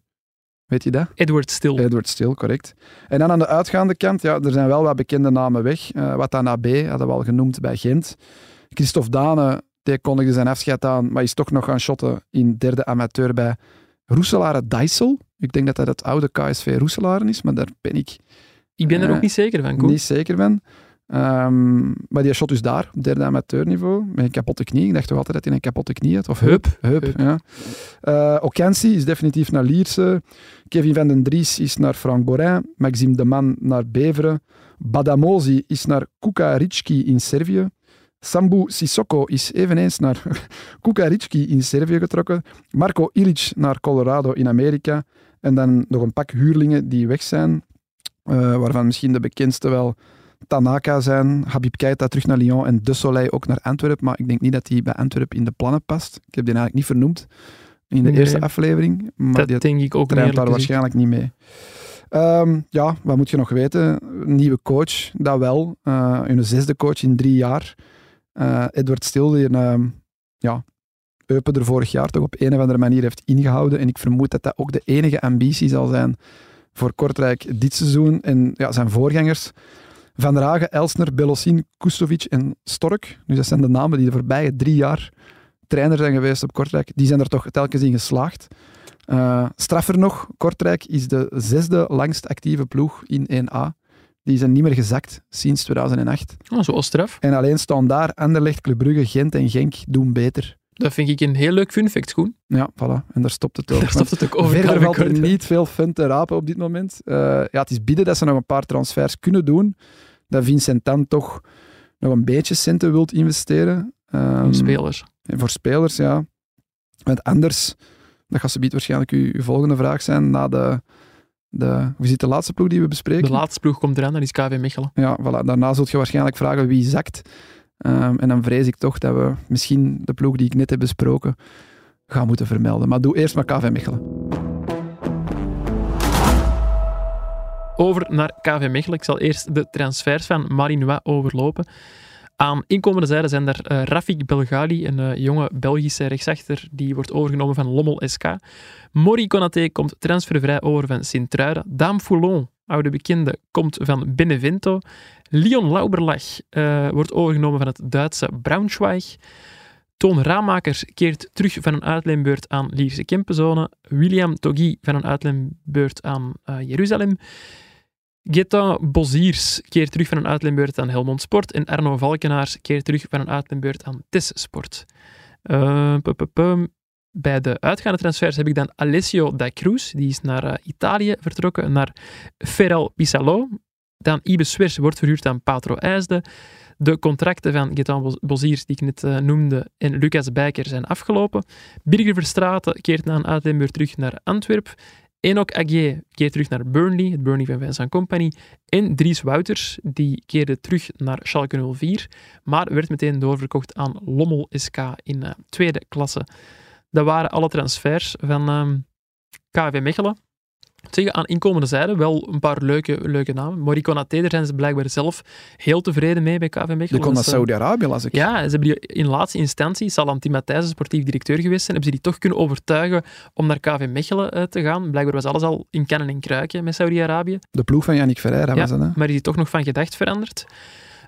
Weet je dat? Edward Still. Edward Still, correct. En dan aan de uitgaande kant, ja, er zijn wel wat bekende namen weg. Uh, Watanabe hadden we al genoemd bij Gent. Christophe Dane die kondigde zijn afscheid aan, maar is toch nog gaan shotten in derde amateur bij Roeselare Dijssel. Ik denk dat dat het oude KSV Roeselaren is, maar daar ben ik... Ik ben er uh, ook niet zeker van, Koen. Niet zeker van. Um, maar die shot dus daar, derde amateurniveau, met een kapotte knie. Ik dacht toch altijd dat hij een kapotte knie had. Of heup. Heup, heup. ja. Uh, Okensi is definitief naar Lierse. Kevin van den Dries is naar Frank Borin. Maxime de Man naar Beveren. Badamosi is naar Kukaritski in Servië. Sambu Sissoko is eveneens naar Kukaritski in Servië getrokken. Marco Ilic naar Colorado in Amerika. En dan nog een pak huurlingen die weg zijn. Uh, waarvan misschien de bekendste wel Tanaka zijn. Habib Keita terug naar Lyon. En De Soleil ook naar Antwerpen. Maar ik denk niet dat hij bij Antwerpen in de plannen past. Ik heb die eigenlijk niet vernoemd in de nee, eerste aflevering. Maar dat die denk ik ook niet daar waarschijnlijk niet mee. Um, ja, wat moet je nog weten? Nieuwe coach, dat wel. Uh, een zesde coach in drie jaar. Uh, Edward Stil, die uh, ja, Eupen er vorig jaar toch op een of andere manier heeft ingehouden. En ik vermoed dat dat ook de enige ambitie zal zijn voor Kortrijk dit seizoen. En ja, zijn voorgangers, Van der Elsner, Belosin, Kustovic en Stork. Dus dat zijn de namen die de voorbije drie jaar trainer zijn geweest op Kortrijk. Die zijn er toch telkens in geslaagd. Uh, straffer nog, Kortrijk is de zesde langst actieve ploeg in 1A. Die zijn niet meer gezakt sinds 2008. Oh, zoals straf. En alleen staan daar Anderlecht, Club Brugge, Gent en Genk doen beter. Dat vind ik een heel leuk fun fact, Koen. Ja, voilà. En daar stopt het ook. Daar stopt het ook over. Verder valt er niet veel fun te rapen op dit moment. Uh, ja, het is bieden dat ze nog een paar transfers kunnen doen. Dat Vincent dan toch nog een beetje centen wilt investeren. Um, voor spelers. En voor spelers, ja. Want anders, dat gaat ze waarschijnlijk uw, uw volgende vraag zijn, na de de, hoe ziet de laatste ploeg die we bespreken? De laatste ploeg komt eraan, dat is KV Mechelen. Ja, voilà. Daarna zult je waarschijnlijk vragen wie zakt. Um, en dan vrees ik toch dat we misschien de ploeg die ik net heb besproken gaan moeten vermelden. Maar doe eerst maar KV Mechelen. Over naar KV Mechelen. Ik zal eerst de transfers van Marinois overlopen. Aan inkomende zijde zijn er uh, Rafik Belgali, een uh, jonge Belgische rechtsachter, die wordt overgenomen van Lommel SK. Mori Konaté komt transfervrij over van Sint-Truiden. Dame Foulon, oude bekende, komt van Benevento. Leon Lauberlach uh, wordt overgenomen van het Duitse Braunschweig. Toon Raamakers keert terug van een uitleenbeurt aan Lierse Kempenzone. William Togi van een uitleenbeurt aan Jeruzalem. Geta Boziers keert terug van een uitleenbeurt aan Helmond Sport en Arno Valkenaars keert terug van een uitleenbeurt aan TES Sport. Uh, bij de uitgaande transfers heb ik dan Alessio da Cruz, die is naar uh, Italië vertrokken, naar Feral Pisalo. Dan Ibe Swers wordt verhuurd aan Patro IJsde. De contracten van Getan Boziers, die ik net uh, noemde, en Lucas Bijker zijn afgelopen. Birger Verstraeten keert na een uitleenbeurt terug naar Antwerpen. Enoch Aguier keert terug naar Burnley, het Burnley van Vincent Company. En Dries Wouters, die keerde terug naar Schalke 04, maar werd meteen doorverkocht aan Lommel SK in uh, tweede klasse. Dat waren alle transfers van uh, ehm, KV Mechelen. Aan inkomende zijde wel een paar leuke, leuke namen. Moriko Naté, daar zijn ze blijkbaar zelf heel tevreden mee bij KV Mechelen. Die kon naar is, Saudi-Arabië, las ik. Ja, ze hebben die in laatste instantie, Antti Matthijs, sportief directeur geweest zijn, hebben ze die toch kunnen overtuigen om naar KV Mechelen eh, te gaan. Blijkbaar was alles al in kennen en kruiken met Saudi-Arabië. De ploeg van Yannick Ferreira Ja, was dat, hè? maar is die toch nog van gedacht veranderd.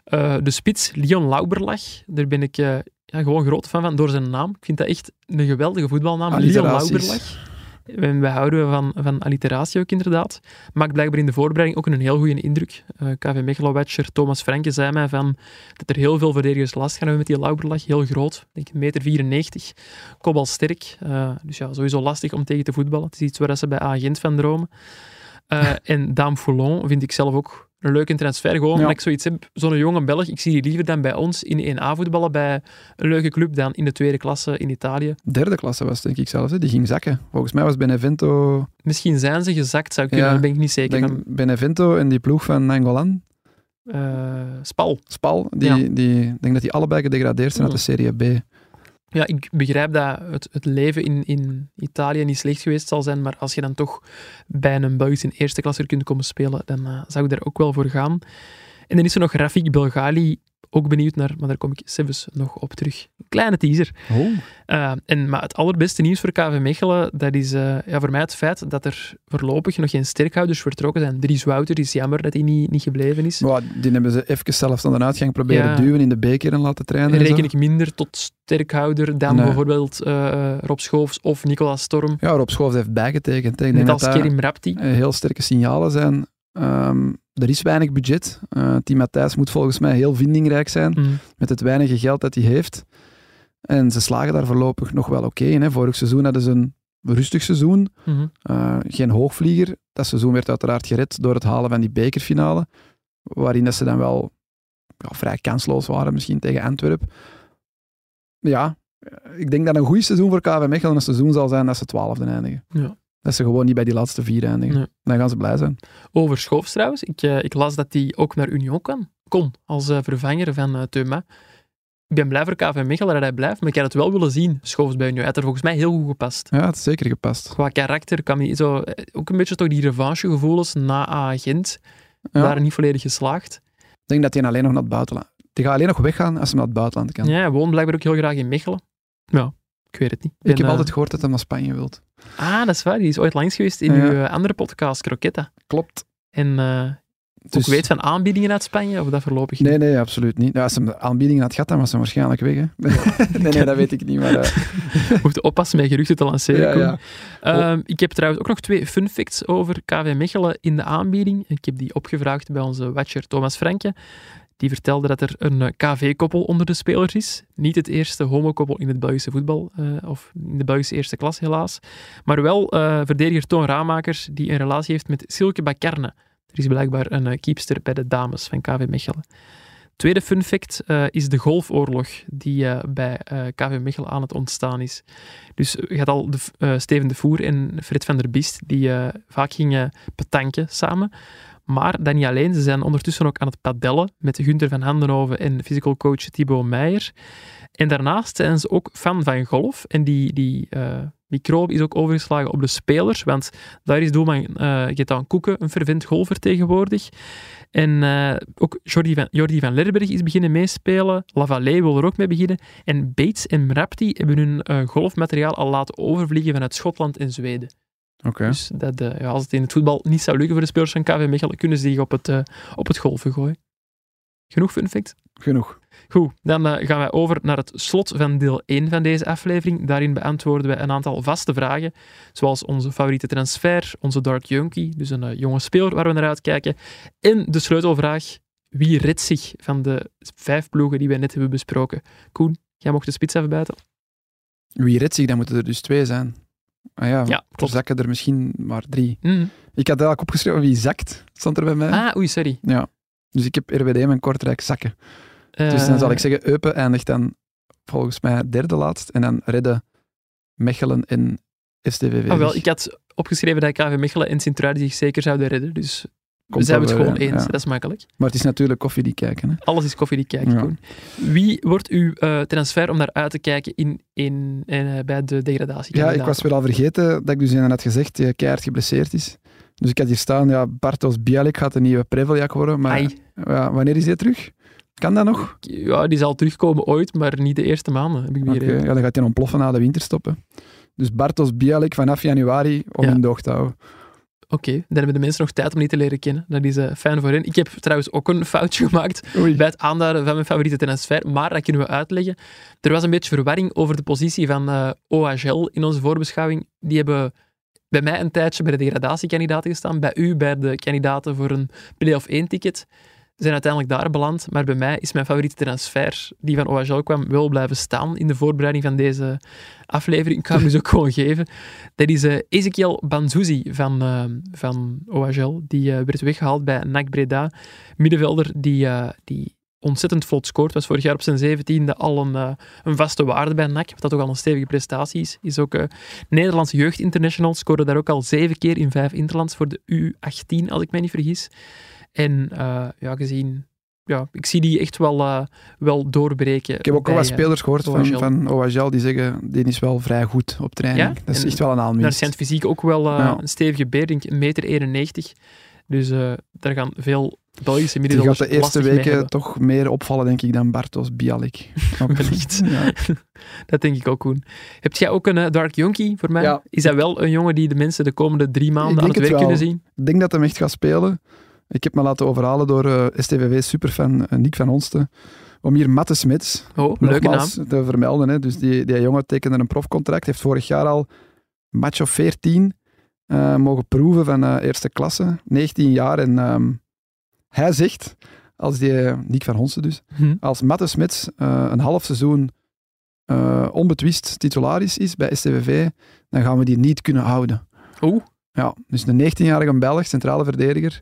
Eh, de spits, Leon Lauberlach, daar ben ik eh, ja, gewoon groot fan van door zijn naam. Ik vind dat echt een geweldige voetbalnaam, Leon Alliteraties. Lauberlach. Wij houden van, van alliteratie ook inderdaad. Maakt blijkbaar in de voorbereiding ook een heel goede indruk. Eh, KV Mechelen-watcher Thomas Franke zei mij van dat er heel veel verdedigers last gaan hebben met die Lauberlach. Heel groot, ik denk 1,94 meter, 94, kopbalsterk. Eh, dus ja, sowieso lastig om tegen te voetballen. Het is iets waar ze bij Agent van dromen. Eh, en Dame Foulon vind ik zelf ook een leuke transfer. Gewoon Ja. omdat ik zoiets heb, zo'n jonge Belg, ik zie die liever dan bij ons in 1A voetballen bij een leuke club dan in de tweede klasse in Italië. Derde klasse was denk ik zelfs. Hè? Die ging zakken. Volgens mij was Benevento, Misschien zijn ze gezakt, zou kunnen, Ja, daar ben ik niet zeker denk. Benevento en die ploeg van Nangolan, Eh, Spal. Spal, die, Ja. die, ik denk dat die allebei gedegradeerd zijn uit de Serie B. Ja, ik begrijp dat het, het leven in, in Italië niet slecht geweest zal zijn, maar als je dan toch bij een Belgische eerste klasse kunt komen spelen, dan eh, zou ik daar ook wel voor gaan. En dan is er nog Rafik Belgali, ook benieuwd naar, maar daar kom ik zelfs nog op terug. Kleine teaser. Oh. Uh, en, maar het allerbeste nieuws voor KV Mechelen, dat is uh, ja, voor mij het feit dat er voorlopig nog geen sterkhouders vertrokken zijn. Dries Wouter is jammer dat hij niet, niet gebleven is. Maar die hebben ze even zelfs aan de uitgang proberen Ja. duwen in de beker en laten trainen. en Reken ik minder tot sterkhouder dan Nee. bijvoorbeeld eh, Rob Schoofs of Nicolas Storm. Ja, Rob Schoofs heeft bijgetekend. Net als Kerim Rapti. eh, heel sterke signalen zijn. Ehm, er is weinig budget. Eh Team Matthijs moet volgens mij heel vindingrijk zijn Mm. met het weinige geld dat hij heeft. En ze slagen daar voorlopig nog wel oké in. hè. Vorig seizoen hadden ze een rustig seizoen. Mhm. Eh, geen hoogvlieger. Dat seizoen werd uiteraard gered door het halen van die bekerfinale. Waarin dat ze dan wel ja, vrij kansloos waren, misschien tegen Antwerpen. Ja, ik denk dat een goed seizoen voor KV Mechelen een seizoen zal zijn dat ze twaalfde eindigen. Ja. Dat ze gewoon niet bij die laatste vier eindigen. Nee. Dan gaan ze blij zijn. Over Schoofs trouwens. Ik, eh, ik las dat hij ook naar Union kan. Kon, als eh, vervanger van uh, Teuma. Ik ben blij voor KV Mechelen dat hij blijft, maar ik had het wel willen zien, Schoofs bij Union. Hij had er volgens mij heel goed gepast. Ja, het is zeker gepast. Qua karakter kan hij zo... eh, Ook een beetje toch die revanchegevoelens na Agent. Ja. Waren niet volledig geslaagd. Ik denk dat hij alleen nog naar het buitenland... Die gaat alleen nog weggaan als hij naar het buitenland kan. Ja, hij woont blijkbaar ook heel graag in Mechelen. Ja, ik weet het niet. Ik heb eh, altijd gehoord dat hij naar Spanje wilt. Ah, dat is waar. Die is ooit langs geweest in Ja. uw eh, andere podcast, Croquetta. Klopt. En Dus- ook weet van aanbiedingen uit Spanje, of dat voorlopig niet? Nee, nee, absoluut niet. Ja, als hij aanbiedingen had gehad, dan was hij waarschijnlijk weg. Hè? nee, nee, dat weet ik niet. Maar, Moet oppassen met geruchten te lanceren. ja, ja. Ehm, ik heb trouwens ook nog twee fun facts over KV Mechelen in de aanbieding. Ik heb die opgevraagd bij onze watcher Thomas Franke. Die vertelde dat er een eh, KV-koppel onder de spelers is. Niet het eerste homokoppel in het Belgische voetbal, eh, of in de Belgische eerste klas helaas. Maar wel eh, verdediger Toon Ramakers, die een relatie heeft met Silke Bakarne. Er is blijkbaar een keepster bij de dames van KV Mechelen. Tweede fun fact is de golfoorlog die bij eh, KV Mechelen aan het ontstaan is. Dus je had al de, Steven de Voer en Fred van der Biest, die vaak gingen petanken samen. Maar dat niet alleen, ze zijn ondertussen ook aan het padellen met Gunther van Handenhoven en physical coach Thibaut Meijer. En daarnaast zijn ze ook fan van golf. En die, die microbe is ook overgeslagen op de spelers, want daar is doelman uh, Getaan Koeken een fervent golfer tegenwoordig. En uh, ook Jordi van, Jordi van Lerberg is beginnen meespelen. Lavallée wil er ook mee beginnen. En Bates en Mrapti hebben hun golfmateriaal al laten overvliegen vanuit Schotland en Zweden. Okay. Dus dat, uh, ja, als het in het voetbal niet zou lukken voor de spelers van KV Mechelen, kunnen ze die op het, uh, op het golven gooien. Genoeg fun fact? Genoeg. Goed, dan uh, gaan wij over naar het slot van deel 1 van deze aflevering. Daarin beantwoorden we een aantal vaste vragen, zoals onze favoriete transfer, onze Dark Junkie, dus een jonge speler waar we naar uitkijken, en de sleutelvraag, wie redt zich van de vijf ploegen die wij net hebben besproken? Koen, jij mocht de spits even buiten. Wie redt zich, dan moeten er dus twee zijn. Ah ja, ja er zakken er misschien maar drie. Mm. Ik had eigenlijk opgeschreven wie zakt, stond er bij mij. Ah, oei, sorry. Ja, dus ik heb RWD en Kortrijk zakken. Uh, dus dan zal ik zeggen, Eupen eindigt dan volgens mij derde laatst. En dan redden Mechelen en STVV. Ah, wel, ik had opgeschreven dat KV Mechelen en Sint-Truiden zich zeker zouden redden. Dus Komt we zijn het wel gewoon eens. ja. Dat is makkelijk. Maar het is natuurlijk koffie die kijken. Hè? Alles is koffie die kijken, Ja. Koen. Wie wordt uw uh, transfer om naar uit te kijken in, in, uh, bij de degradatie? Ja, ik was weer al vergeten dat ik dus had gezegd die keihard geblesseerd is. Dus ik had hier staan, ja, Bartos Bialik gaat de nieuwe Preveljak worden. Maar ja, wanneer is hij terug? Kan dat nog? Ja, die zal terugkomen ooit, maar niet de eerste maanden, heb ik ja, dan gaat hij ontploffen na de winterstop. hè. Dus Bartos Bialik vanaf januari om in de te houden. Oké, dan hebben de mensen nog tijd om die te leren kennen. Dat is eh, fijn voor hen. Ik heb trouwens ook een foutje gemaakt Oei. bij het aanduiden van mijn favoriete transfer, maar dat kunnen we uitleggen. Er was een beetje verwarring over de positie van eh OHL in onze voorbeschouwing. Die hebben bij mij een tijdje bij de degradatiekandidaten gestaan, bij u bij de kandidaten voor een play-off 1-ticket. Zijn uiteindelijk daar beland, maar bij mij is mijn favoriete transfer, die van OHL kwam, wel blijven staan in de voorbereiding van deze aflevering. Ik ga hem dus ook gewoon geven. Dat is eh, Ezekiel Banzuzi van, eh, van OHL. Die eh, werd weggehaald bij NAC Breda. Middenvelder die, die ontzettend vlot scoort. Was vorig jaar op zijn zeventiende al een, een vaste waarde bij NAC. Wat dat ook al een stevige prestatie is. Is ook eh Nederlandse jeugdinternational. Scoorde daar ook al zeven keer in vijf interlands voor de U18, als ik mij niet vergis. En eh, ja, gezien... Ja, ik zie die echt wel, eh, wel doorbreken. Ik heb ook al wat eh, spelers gehoord van, van OHL die zeggen, die is wel vrij goed op training. Ja? Dat is En echt wel een aanwinst. zijn fysiek ook wel eh, Ja. een stevige beer, denk ik, 1,91 meter. 91. Dus eh, daar gaan veel Belgische Die gaat middenvelders de eerste weken toch meer opvallen, denk ik, dan Bartos Bialik. Wellicht. Ja. Dat denk ik ook, Koen. Heb jij ook een Dark Jonkie voor mij? Ja. Is dat wel een jongen die de mensen de komende drie maanden aan denk het het werk wel. kunnen zien? Ik denk dat hem echt gaat spelen. Ik heb me laten overhalen door eh STVV-superfan eh, Nick van Onsten om hier Matte Smits Oh, leuke naam. te vermelden. Hè. Dus die, die jongen tekende een profcontract, heeft vorig jaar al match of 14 eh, mogen proeven van eerste klasse, 19 jaar. En ehm, hij zegt, als die, Nick van Honsen dus, Hm. als Matte Smits een half seizoen onbetwist titularis is bij STVV, dan gaan we die niet kunnen houden. Oeh, Ja, dus een 19-jarige Belg, centrale verdediger,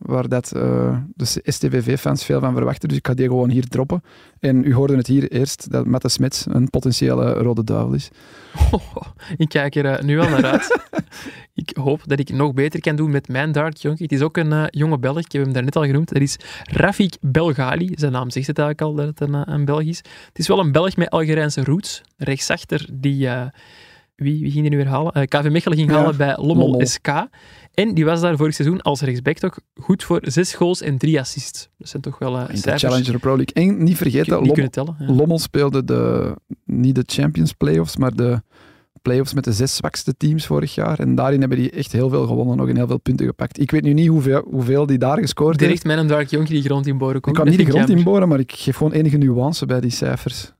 waar dat, eh, de STVV-fans veel van verwachten. Dus ik ga die gewoon hier droppen. En u hoorde het hier eerst, dat Matte Smits een potentiële rode duivel is. ik kijk er eh, nu al naar uit. ik hoop dat ik nog beter kan doen met mijn Dark Jonkie. Het is ook een eh, jonge Belg, ik heb hem daarnet al genoemd. Dat is Rafik Belgali. Zijn naam zegt het eigenlijk al, dat het een, een Belg is. Het is wel een Belg met Algerijnse roots. Rechtsachter die... wie, wie ging die nu weer halen? KV Mechelen ging Ja, halen bij Lommel, Lommel. SK. En die was daar vorig seizoen als rechtsback toch goed voor zes goals en drie assists. Dat zijn toch wel eh In de. Challenger Pro League. En niet Ik vergeten, niet tellen. ja. Lommel speelde de, niet de Champions Playoffs, maar de playoffs met de zes zwakste teams vorig jaar. En daarin hebben die echt heel veel gewonnen, nog en heel veel punten gepakt. Ik weet nu niet hoeveel, hoeveel die daar gescoord Direct heeft. mijn Dark Jonkie die grond inboren Ik komt. kan Dat niet de ik grond jammer. inboren, maar ik geef gewoon enige nuance bij die cijfers.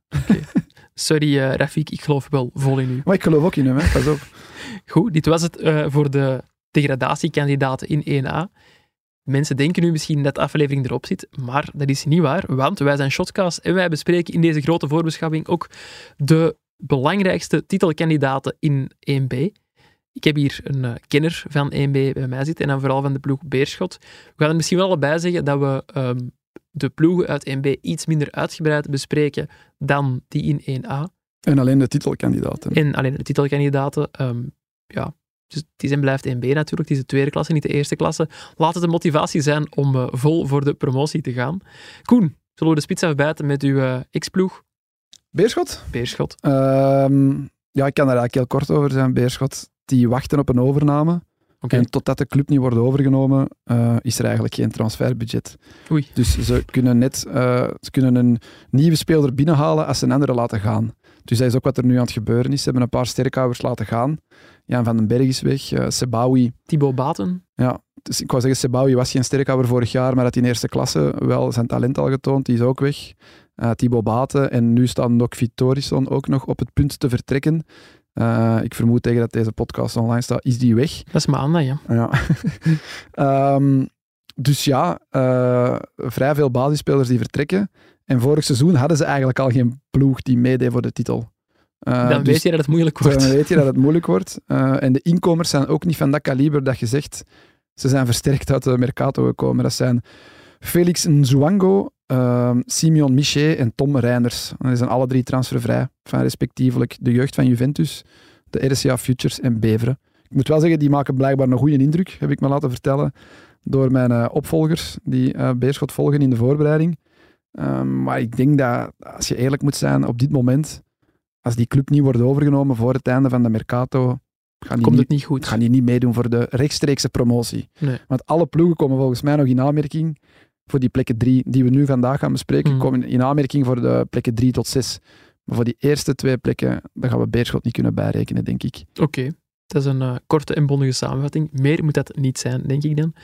Sorry eh, Rafik, ik geloof wel vol in u. Maar ik geloof ook in hem, hè. pas op. Goed, dit was het eh, voor de degradatiekandidaten in 1A. Mensen denken nu misschien dat de aflevering erop zit, maar dat is niet waar, want wij zijn Shotcast en wij bespreken in deze grote voorbeschouwing ook de belangrijkste titelkandidaten in 1B. Ik heb hier een eh, kenner van 1B bij mij zitten en dan vooral van de ploeg Beerschot. We gaan er misschien wel bij zeggen dat we ehm, de ploegen uit 1B iets minder uitgebreid bespreken dan die in 1A. En alleen de titelkandidaten. En alleen de titelkandidaten, ehm, ja, dus het is en blijft 1B natuurlijk. Het is de tweede klasse, niet de eerste klasse. Laat het een motivatie zijn om eh, vol voor de promotie te gaan. Koen, zullen we de spits afbijten met uw eh, ex-ploeg, Beerschot? Beerschot? Ehm, ja, ik kan daar eigenlijk heel kort over zijn. Beerschot, die wachten op een overname. En totdat de club niet wordt overgenomen, eh, is er eigenlijk geen transferbudget. Oei. Dus ze kunnen net ze kunnen een nieuwe speler binnenhalen als ze een andere laten gaan. Dus dat is ook wat er nu aan het gebeuren is. Ze hebben een paar sterkhouders laten gaan. Jan van den Berg is weg. eh Sebawi. Thibaut Baten? Dus ik wou zeggen, Sebawi was geen sterkhouder vorig jaar, maar had in eerste klasse wel zijn talent al getoond. Die is ook weg. Eh Thibaut Baten. En nu staat Nok Vitorisson ook nog op het punt te vertrekken. Eh, ik vermoed tegen dat deze podcast online staat, is die weg. Dat is maandag, ja. Ja. Ehm, dus ja, vrij veel basisspelers die vertrekken. En vorig seizoen hadden ze eigenlijk al geen ploeg die meedeed voor de titel. Eh, Dan dus weet je dat het moeilijk dan wordt. weet je dat het moeilijk wordt. En de inkomers zijn ook niet van dat kaliber dat je zegt, ze zijn versterkt uit de Mercato gekomen. Dat zijn Felix Nzwango, ehm Simeon Michet en Tom Reinders. Die zijn alle drie transfervrij van respectievelijk de jeugd van Juventus, de RCA Futures en Beveren. Ik moet wel zeggen, die maken blijkbaar een goede indruk, heb ik me laten vertellen door mijn eh, opvolgers die eh, Beerschot volgen in de voorbereiding. Ehm, maar ik denk dat, als je eerlijk moet zijn, op dit moment, als die club niet wordt overgenomen voor het einde van de Mercato, gaan die Komt niet, het niet goed. gaan die niet meedoen voor de rechtstreekse promotie. Nee. Want alle ploegen komen volgens mij nog in aanmerking voor die plekken drie die we nu vandaag gaan bespreken, Mhm. komen in aanmerking voor de plekken drie tot zes. Maar voor die eerste twee plekken, daar gaan we Beerschot niet kunnen bijrekenen, denk ik. Oké. Dat is een eh, korte en bondige samenvatting. Meer moet dat niet zijn, denk ik dan.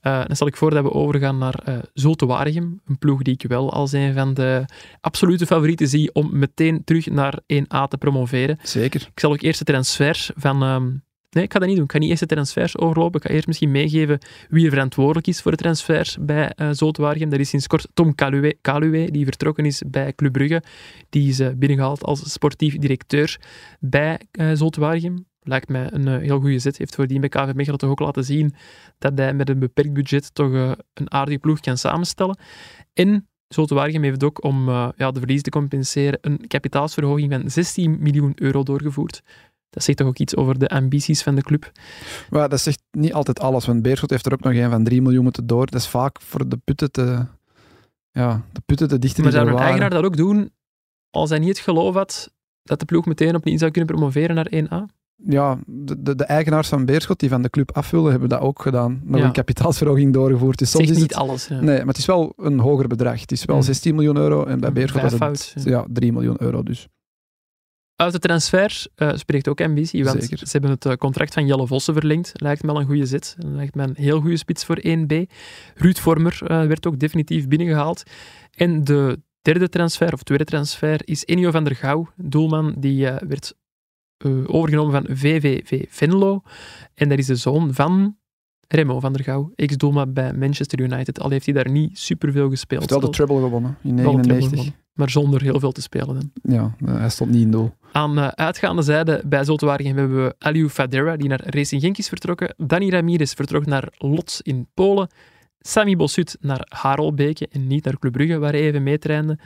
Eh, dan stel ik voor dat we overgaan naar eh Zulte Waregem. Een ploeg die ik wel als een van de absolute favorieten zie om meteen terug naar 1A te promoveren. Zeker. Ik zal ook eerst de transfers van... ehm, nee, ik ga dat niet doen. Ik ga niet eerst de transfers overlopen. Ik ga eerst misschien meegeven wie er verantwoordelijk is voor de transfers bij uh, Zulte Waregem. Dat is sinds kort Tom Kaluwe, Kaluwe, die vertrokken is bij Club Brugge. Die is uh, binnengehaald als sportief directeur bij uh, Zulte Waregem lijkt mij een uh, heel goede zet. Heeft voordien bij KV Mechelen toch ook laten zien dat hij met een beperkt budget toch uh, een aardige ploeg kan samenstellen. En Zulte Waregem heeft ook om uh, ja, de verlies te compenseren een kapitaalsverhoging van 16 miljoen euro doorgevoerd. Dat zegt toch ook iets over de ambities van de club. Maar dat zegt niet altijd alles, want Beerschot heeft er ook nog een van 3 miljoen moeten door. Dat is vaak voor de putten te, ja, de putten te dichter Maar zou een eigenaar dat ook doen als hij niet het geloof had dat de ploeg meteen opnieuw zou kunnen promoveren naar 1A? Ja, de, de, de, eigenaars van Beerschot die van de club af wilden, hebben dat ook gedaan. Nog Ja. een kapitaalsverhoging doorgevoerd. Dus soms is niet het, alles. Ja. Nee, maar het is wel een hoger bedrag. Het is wel Mm. 16 miljoen euro en bij Beerschot was het Vijfvoud, ja. 3 miljoen euro. Dus. Uit de transfers uh, spreekt ook ambitie, want Zeker. ze hebben het uh, contract van Jelle Vossen verlengd. Lijkt me wel een goede zet. Lijkt me een heel goede spits voor 1B. Ruud Vormer uh, werd ook definitief binnengehaald. En de derde transfer, of tweede transfer, is Enio van der Gouw, doelman, die uh, werd uh, overgenomen van VVV Venlo. En dat is de zoon van Remo van der Gouw, ex-doelman bij Manchester United. Al heeft hij daar niet superveel gespeeld. Heeft wel de treble gewonnen in Wel een treble 99. gewonnen, maar zonder heel veel te spelen. Dan. Ja, hij stond niet in doel. Aan uh, uitgaande zijde bij Zulte Waregem hebben we Aliou Fadera, die naar Racing Genk is vertrokken. Danny Ramirez vertrok naar Lots in Polen. Sami Bossut naar Harelbeke en niet naar Club Brugge, waar hij even meetrainde.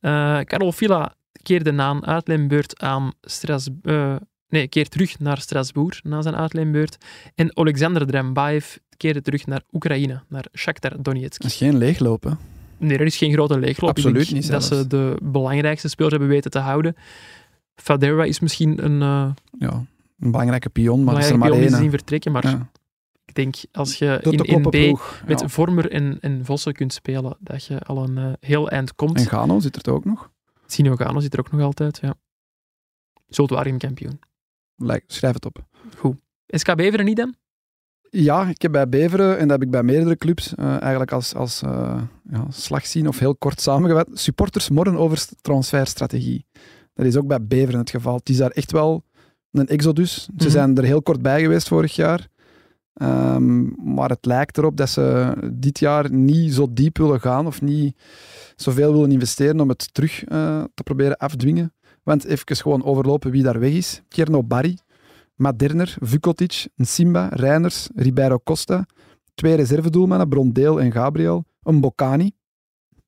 Uh, Karol Villa keerde na een uitleenbeurt aan Strasbourg... nee, keert terug naar Strasbourg na zijn uitleenbeurt. En Alexander Drembaev keerde terug naar Oekraïne, naar Shakhtar Donetsk. Dat is geen leegloop, hè? Nee, er is geen grote leegloop. Absoluut niet Dat ze de belangrijkste spelers hebben weten te houden. Fadera is misschien een uh, Ja, een belangrijke pion, maar dat is er belangrijke maar één. zien vertrekken. Maar Ja. ik denk, als je in 1B kloppen ploeg. met Ja. Vormer en, en Vossen kunt spelen, dat je al een uh, heel eind komt. En Gano zit er toch ook nog? Sino Gano zit er ook nog altijd, ja. Zulte Waregem kampioen. Lijk- Schrijf het op. SK Beveren niet dan? Ja, ik heb bij Beveren, en dat heb ik bij meerdere clubs, eh, eigenlijk als, als eh, ja, slag zien of heel kort samengevat. Supporters morren over st- transferstrategie. Dat is ook bij Beveren het geval. Het is daar echt wel een exodus. Ze Mhm. zijn er heel kort bij geweest vorig jaar. Ehm, maar het lijkt erop dat ze dit jaar niet zo diep willen gaan of niet zoveel willen investeren om het terug eh, te proberen afdwingen. Want even gewoon overlopen wie daar weg is. Kierno Barry, Maderner, Vukotic, Simba, Reiners, Ribeiro Costa, twee reservedoelmannen, Brondeel en Gabriel, een Bocani.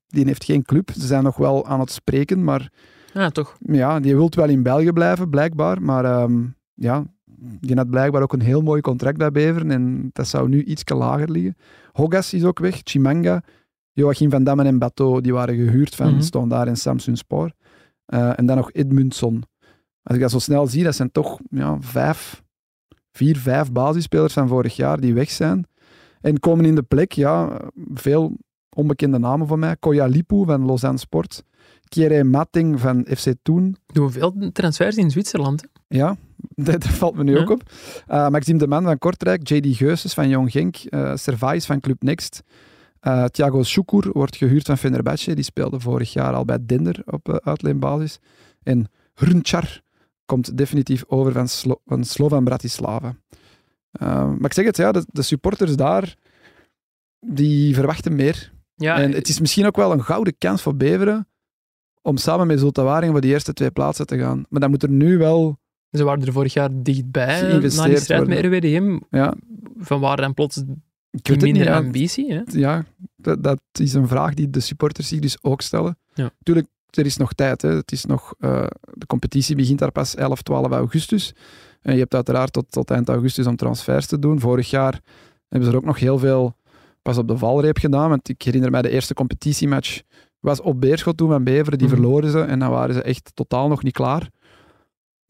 Die heeft geen club. Ze zijn nog wel aan het spreken, maar Ja, toch. ja, die wil wel in België blijven, blijkbaar. Maar ehm, ja, die had blijkbaar ook een heel mooi contract bij Beveren en dat zou nu iets lager liggen. Hogas is ook weg, Chimanga, Joachim van Dammen en Bateau, die waren gehuurd van Mhm. Standaard en Samsung Sport. Eh, en dan nog Edmundson. Als ik dat zo snel zie, dat zijn toch ja, vijf, vier, vijf basisspelers van vorig jaar die weg zijn. En komen in de plek, ja, veel onbekende namen van mij. Koya Lipu van Lausanne Sport. Kieré Matting van FC Toen. Doen veel transfers in Zwitserland. hè? Ja, dat, valt me nu Ja. ook op. Uh, Maxime de Man van Kortrijk, JD Geuses van Jong Genk, uh, Servais van Club Next. Uh, Thiago Shukur wordt gehuurd van Fenerbahce. Die speelde vorig jaar al bij Dender op uh, uitleenbasis. En Hrnčar komt definitief over van, Slo van Slovan Bratislava. Maar ik zeg het, ja, de, de supporters daar, die verwachten meer. Ja, en het is misschien ook wel een gouden kans voor Beveren om samen met Zulte Waregem voor die eerste twee plaatsen te gaan. Maar dan moet er nu wel... Ze waren er vorig jaar dichtbij, na die strijd met. RWDM. Ja, Van waar dan plots niet. minder ja. ambitie? Hè? ja, dat, dat is een vraag die de supporters zich dus ook stellen. Ja. Tuurlijk, er is nog tijd. Hè. Het is nog, uh, de competitie begint daar pas 11, 12 augustus. En je hebt uiteraard tot, tot eind augustus om transfers te doen. Vorig jaar hebben ze er ook nog heel veel pas op de valreep gedaan. Want ik herinner mij de eerste competitiematch was op Beerschot toen van Beveren. Die Mhm. verloren ze en dan waren ze echt totaal nog niet klaar.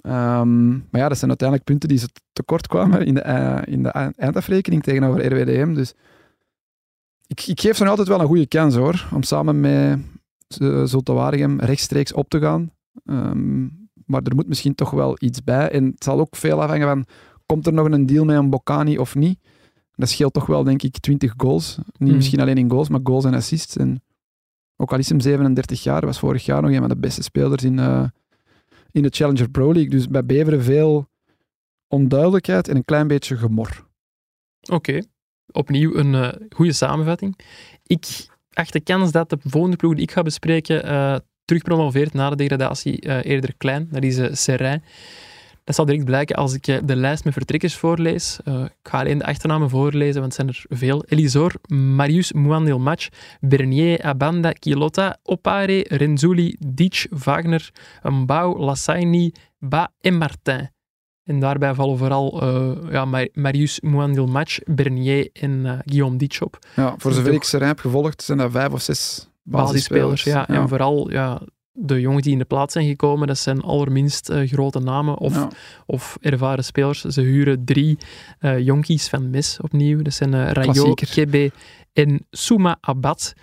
Ehm, maar ja, dat zijn uiteindelijk punten die ze tekort kwamen in de, eh, in de eindafrekening tegenover RWDM. Dus ik, ik geef ze nog altijd wel een goede kans hoor, om samen met Zulte Waregem rechtstreeks op te gaan. Ehm, maar er moet misschien toch wel iets bij. En het zal ook veel afhangen van, komt er nog een deal met een Bocani of niet? Dat scheelt toch wel, denk ik, 20 goals. Niet Hmm. misschien alleen in goals, maar goals en assists. En ook al is hem 37 jaar, was vorig jaar nog een van de beste spelers in, eh, in de Challenger Pro League. Dus bij Beveren veel onduidelijkheid en een klein beetje gemor. Oké, opnieuw een eh, goede samenvatting. Ik acht de kans dat de volgende ploeg die ik ga bespreken eh terugpromoveert na de degradatie eh, eerder klein. Dat is uh. Dat zal direct blijken als ik eh, de lijst met vertrekkers voorlees. Uh, ik ga alleen de achternamen voorlezen, want het zijn er veel. Elisor, Marius Mouandil Match, Bernier, Abanda, Kilota, Opare, Renzulli, Ditch, Wagner, Mbau, Lassaini, Ba en Martin. En daarbij vallen vooral uh, ja, Marius Mouandil Match, Bernier en uh, Guillaume Ditch op. Ja, voor zover ik heb gevolgd, zijn dat vijf of zes basisspelers. ja. ja. En vooral ja, de jongens die in de plaats zijn gekomen, dat zijn allerminst uh, grote namen of, ja. of ervaren spelers. Ze huren drie uh, jonkies van Mes opnieuw. Dat zijn uh, Rayo, Kebe en Souma Abad.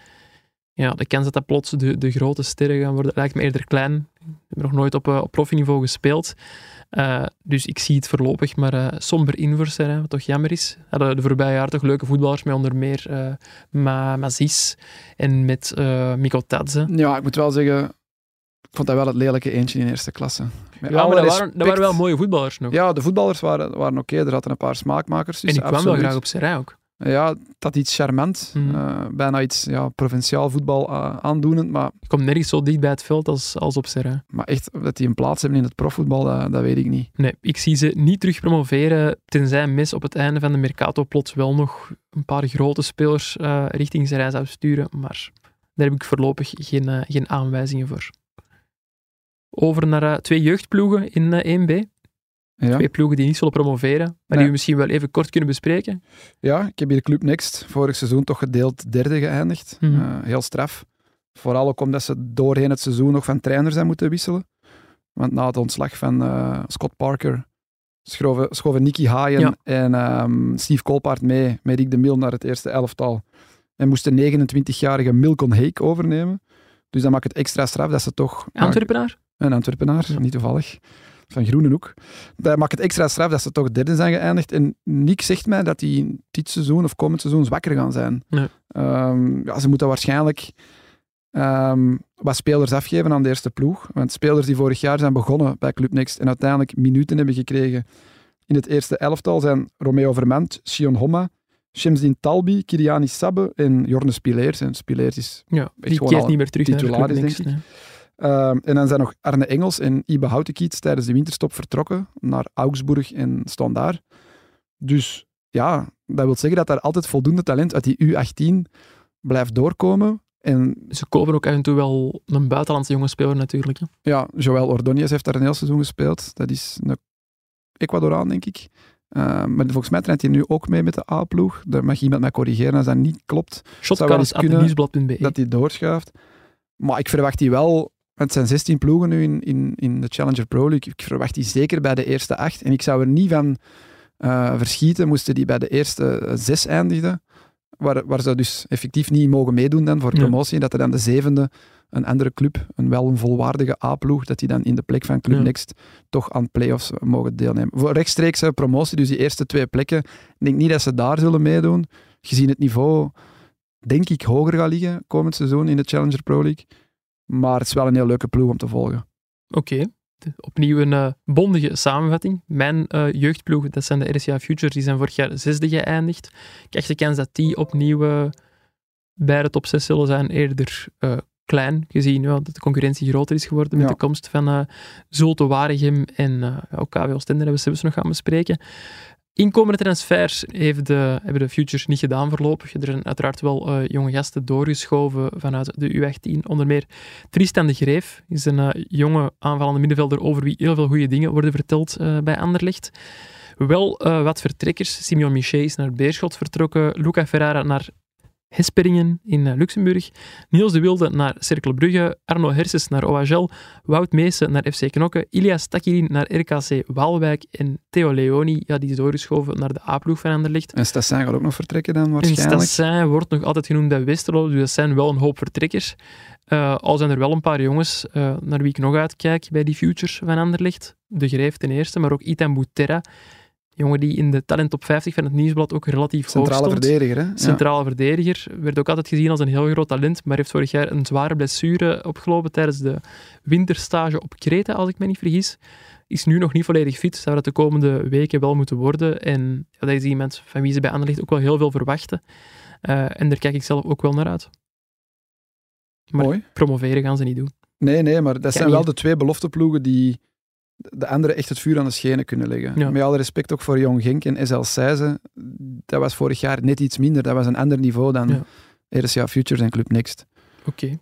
Ja, de kans dat dat plots de, de grote sterren gaan worden, lijkt me eerder klein. Ik heb nog nooit op, op profiniveau gespeeld. Dus ik zie het voorlopig maar somber in voor Serrain, wat toch jammer is. Hadden de voorbije jaar toch leuke voetballers met onder meer Ma Mazis en met uh, Miko Tadze. Ja, ik moet wel zeggen, ik vond dat wel het lelijke eentje in eerste klasse. Met ja, maar dat waren, dat waren, wel mooie voetballers nog. Ja, de voetballers waren, waren oké, okay. er hadden een paar smaakmakers. Dus en ik kwam wel graag op Serrain ook. Ja, dat iets charmant. Mm. Uh, bijna iets ja, provinciaal voetbal uh, aandoenend. Maar, je komt nergens zo dicht bij het veld als, als op Serrain. Maar echt, dat die een plaats hebben in het profvoetbal, dat, dat weet ik niet. Nee, ik zie ze niet terug promoveren, tenzij Mis op het einde van de Mercato plots wel nog een paar grote spelers uh, richting Serrain zou sturen. Maar daar heb ik voorlopig geen, geen aanwijzingen voor. Over naar twee jeugdploegen in 1B. Ja. Twee ploegen die niet zullen promoveren, maar nee. die we misschien wel even kort kunnen bespreken. Ja, ik heb hier Club Next vorig seizoen toch gedeeld derde geëindigd. Mm. Uh, heel straf. Vooral ook omdat ze doorheen het seizoen nog van trainer zijn moeten wisselen. Want na het ontslag van uh, Scott Parker schoven, schoven Nicky Haaien ja. en um, Steve Kolpaard mee met Rick de Mil naar het eerste elftal. En moesten 29-jarige Milcon Hake overnemen. Dus dat maakt het extra straf dat ze toch... Antwerpenaar? Een Antwerpenaar, niet toevallig van Groenenhoek. Dat maakt het extra straf dat ze toch derde zijn geëindigd. En Nick zegt mij dat die dit seizoen of komend seizoen zwakker gaan zijn. Nee. Um, ja, ze moeten waarschijnlijk um, wat spelers afgeven aan de eerste ploeg. Want spelers die vorig jaar zijn begonnen bij Club Next en uiteindelijk minuten hebben gekregen in het eerste elftal zijn Romeo Verment, Sion Homma, Shemsdin Talbi, Kiriani Sabbe en Jorne Spileers. En Spileers is ja, die keert niet meer terug titularis, naar denk ik. Nee. Uh, en dan zijn nog Arne Engels en Ibe Houtekiets tijdens de winterstop vertrokken naar Augsburg en staan daar. Dus ja, dat wil zeggen dat daar altijd voldoende talent uit die U18 blijft doorkomen. En Ze kopen ook af en toe wel een buitenlandse jonge speler natuurlijk. Hè? Ja, Joël Ordonez heeft daar een heel seizoen gespeeld. Dat is een Ecuadoraan, denk ik. Uh, maar volgens mij traint hij nu ook mee met de A-ploeg. Daar mag iemand mij corrigeren als dat niet klopt. Shotcast.nieuwsblad.be Dat hij doorschuift. Maar ik verwacht die wel het zijn 16 ploegen nu in, in, in de Challenger Pro League. Ik verwacht die zeker bij de eerste acht. En ik zou er niet van uh, verschieten, moesten die bij de eerste zes eindigden. Waar, waar ze dus effectief niet mogen meedoen dan voor promotie. Ja. Dat er dan de zevende, een andere club, een wel een volwaardige A-ploeg, dat die dan in de plek van Club ja. Next toch aan play-offs mogen deelnemen. Voor rechtstreekse promotie, dus die eerste twee plekken, ik denk niet dat ze daar zullen meedoen. Gezien het niveau, denk ik, hoger gaat liggen komend seizoen in de Challenger Pro League. Maar het is wel een heel leuke ploeg om te volgen. Oké. Okay. Opnieuw een uh, bondige samenvatting. Mijn uh, jeugdploeg, dat zijn de RCA Futures, die zijn vorig jaar zesde geëindigd. Ik echt de kans dat die opnieuw uh, bij de top 6 zullen zijn eerder klein, gezien ja, dat de concurrentie groter is geworden met Ja. de komst van uh, Zulte Waregem en uh, ook KW Oostende, hebben we zelfs nog gaan bespreken. Inkomende transfers heeft de, hebben de Futures niet gedaan voorlopig. Er zijn uiteraard wel uh, jonge gasten doorgeschoven vanuit de U18. Onder meer Tristan de Greef is een uh, jonge aanvallende middenvelder over wie heel veel goede dingen worden verteld uh, bij Anderlecht. Wel wat vertrekkers. Simeon Miché is naar Beerschot vertrokken. Luca Ferrara naar Hesperingen in eh, Luxemburg, Niels de Wilde naar Cercle Brugge, Arno Herses naar OHL, Wout Meesen naar FC Knokke, Ilias Takirin naar RKC Waalwijk en Theo Leoni, ja, die is doorgeschoven naar de A-ploeg van Anderlecht. En Stassin gaat ook nog vertrekken dan En waarschijnlijk. Stassin wordt nog altijd genoemd bij Westerlo, dus dat zijn wel een hoop vertrekkers. Eh, al zijn er wel een paar jongens eh, naar wie ik nog uitkijk bij die futures van Anderlecht. De Greef ten eerste, maar ook Itan Bouterra. Jongen die in de talent top 50 van het Nieuwsblad ook relatief Centrale hoog stond. verdediger, hè? Ja. Centrale verdediger. Werd ook altijd gezien als een heel groot talent, maar heeft vorig jaar een zware blessure opgelopen tijdens de winterstage op Kreta, als ik me niet vergis. Is nu nog niet volledig fit, zou dat de komende weken wel moeten worden. En ja, dat is iemand van wie ze bij Anderlecht ook wel heel veel verwachten. Eh, en daar kijk ik zelf ook wel naar uit. Maar Mooi. promoveren gaan ze niet doen. Nee, nee, maar dat zijn wel de twee belofteploegen die de andere echt het vuur aan de schenen kunnen leggen. Ja. Met alle respect ook voor Jong Genk en SL Seize. Dat was vorig jaar net iets minder. Dat was een ander niveau dan Ja. Futures en Club Next. Oké.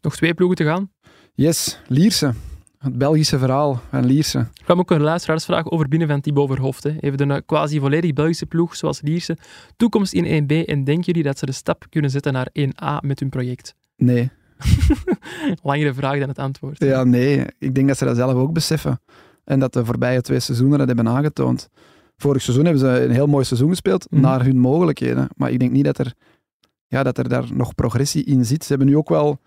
Nog twee ploegen te gaan. Yes, Lierse. Het Belgische verhaal van Lierse. Er kwam ook een luisteraarsvraag over binnen van Thibaut. Hè. Heeft een quasi volledig Belgische ploeg, zoals Lierse, toekomst in 1B en denken jullie dat ze de stap kunnen zetten naar 1A met hun project? Nee. Langere vraag dan het antwoord. Ja, nee. Ik denk dat ze dat zelf ook beseffen. En dat de voorbije twee seizoenen dat hebben aangetoond. Vorig seizoen hebben ze een heel mooi seizoen gespeeld, Mhm. naar hun mogelijkheden. Maar ik denk niet dat er, ja, dat er daar nog progressie in zit. Ze hebben nu ook wel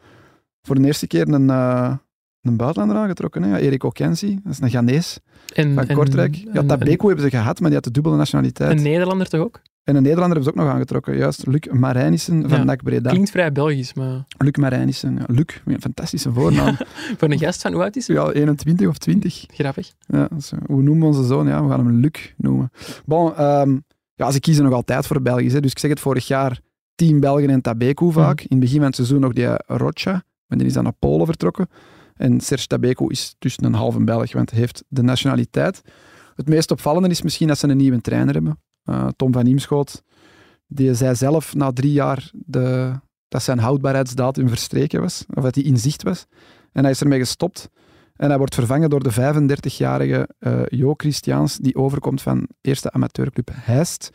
voor de eerste keer een, eh, een buitenlander aangetrokken. Hè? Ja, Erik Okensi, dat is een Ghanese En, van Kortrijk. Ja, Tabeko hebben ze gehad, maar die had de dubbele nationaliteit. een Nederlander toch ook? En een Nederlander hebben ze ook nog aangetrokken. Juist, Luc Marijnissen van Ja. NAC Breda. Klinkt vrij Belgisch, maar Luc Marijnissen. Ja, Luc, een fantastische voornaam. voor een gast van hoe oud is hij? ja, 21 of 20. Grappig. Ja, hoe noemen we onze zoon? Ja, we gaan hem Luc noemen. Bon, ehm, ja, ze kiezen nog altijd voor Belgisch. Hè. Dus ik zeg het vorig jaar, team Belgen en Tabeco vaak. In het begin van het seizoen nog die Rocha, maar die is dan naar Polen vertrokken. En Serge Tabeco is tussen een halve Belg, want hij heeft de nationaliteit. Het meest opvallende is misschien dat ze een nieuwe trainer hebben. Eh, Tom van Niemschoot. Die zei zelf na drie jaar de, dat zijn houdbaarheidsdatum verstreken was, of dat hij in zicht was. En hij is ermee gestopt. En hij wordt vervangen door de 35-jarige eh Jo Christiaans, die overkomt van eerste amateurclub Heist.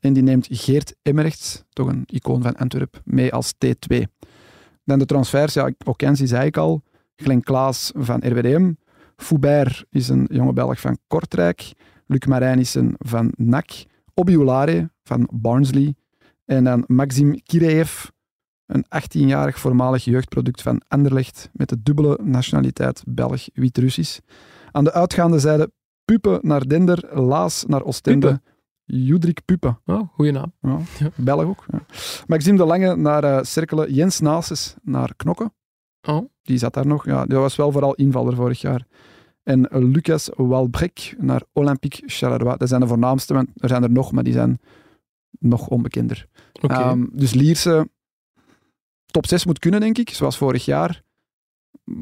En die neemt Geert Emmerchts, toch een icoon van Antwerp, mee als T2. Dan de transfers, ja, Okensi zei ik al. Glenn Klaas van RWDM. Foubert is een jonge Belg van Kortrijk. Luc Marijnissen van NAC. Obiulare van Barnsley. En dan Maxim Kireev, een 18-jarig voormalig jeugdproduct van Anderlecht met de dubbele nationaliteit Belg-Wit-Russisch. Aan de uitgaande zijde Pupe naar Dender, Laas naar Oostende, Pupe? Judrik Pupe. Oh, goeie naam. Ja. Belg ook. Ja. Maxime de Lange naar Cerkelen, Jens Nases naar Knokke. Oh, Die zat daar nog. Ja, die was wel vooral invaller vorig jaar. En Lucas Walbrek naar Olympique Charleroi. Dat zijn de voornaamste, want er zijn er nog, maar die zijn nog onbekender. oké. Ehm, dus Lierse top 6 moet kunnen, denk ik, zoals vorig jaar.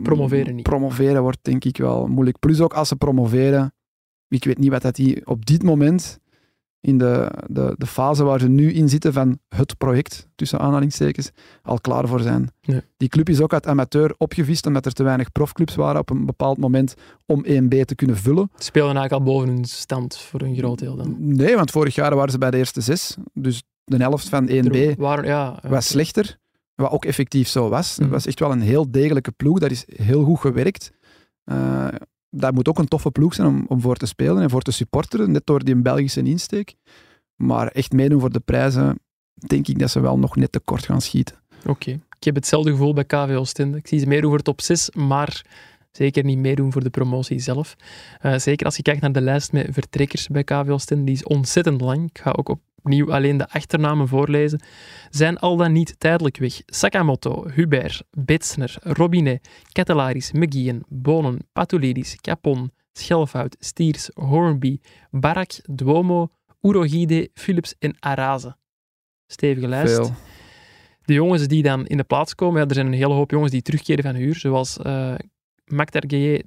Promoveren niet. Promoveren wordt denk ik wel moeilijk. Plus ook als ze promoveren, ik weet niet wat dat die op dit moment, in de, de, de fase waar ze nu in zitten van het project, tussen aanhalingstekens, al klaar voor zijn. Nee. Die club is ook uit amateur opgevist omdat er te weinig profclubs waren op een bepaald moment om 1B te kunnen vullen. Spelen eigenlijk al boven hun stand voor een groot deel dan. Nee, want vorig jaar waren ze bij de eerste zes. Dus de helft van 1B Er waren, ja, was slechter, wat ook effectief zo was. Het Mhm. was echt wel een heel degelijke ploeg, dat is heel goed gewerkt. Eh, dat moet ook een toffe ploeg zijn om, om voor te spelen en voor te supporteren, net door die Belgische insteek. Maar echt meedoen voor de prijzen, denk ik dat ze wel nog net tekort gaan schieten. Oké. Ik heb hetzelfde gevoel bij KV Oostende. Ik zie ze meedoen voor top 6, maar zeker niet meedoen voor de promotie zelf. Eh, zeker als je kijkt naar de lijst met vertrekkers bij KV Oostende, die is ontzettend lang. Ik ga ook opnieuw alleen de achternamen voorlezen. Zijn al dan niet tijdelijk weg. Sakamoto, Hubert, Betsner, Robinet, Catelaris, McGeehan, Bonen, Patulidis, Capon, Schelfhout, Stiers, Hornby, Barak, Duomo, Urogide, Philips en Araze. Stevige lijst. Veel. De jongens die dan in de plaats komen, ja, er zijn een hele hoop jongens die terugkeren van huur, zoals uh, Maktar Gueye,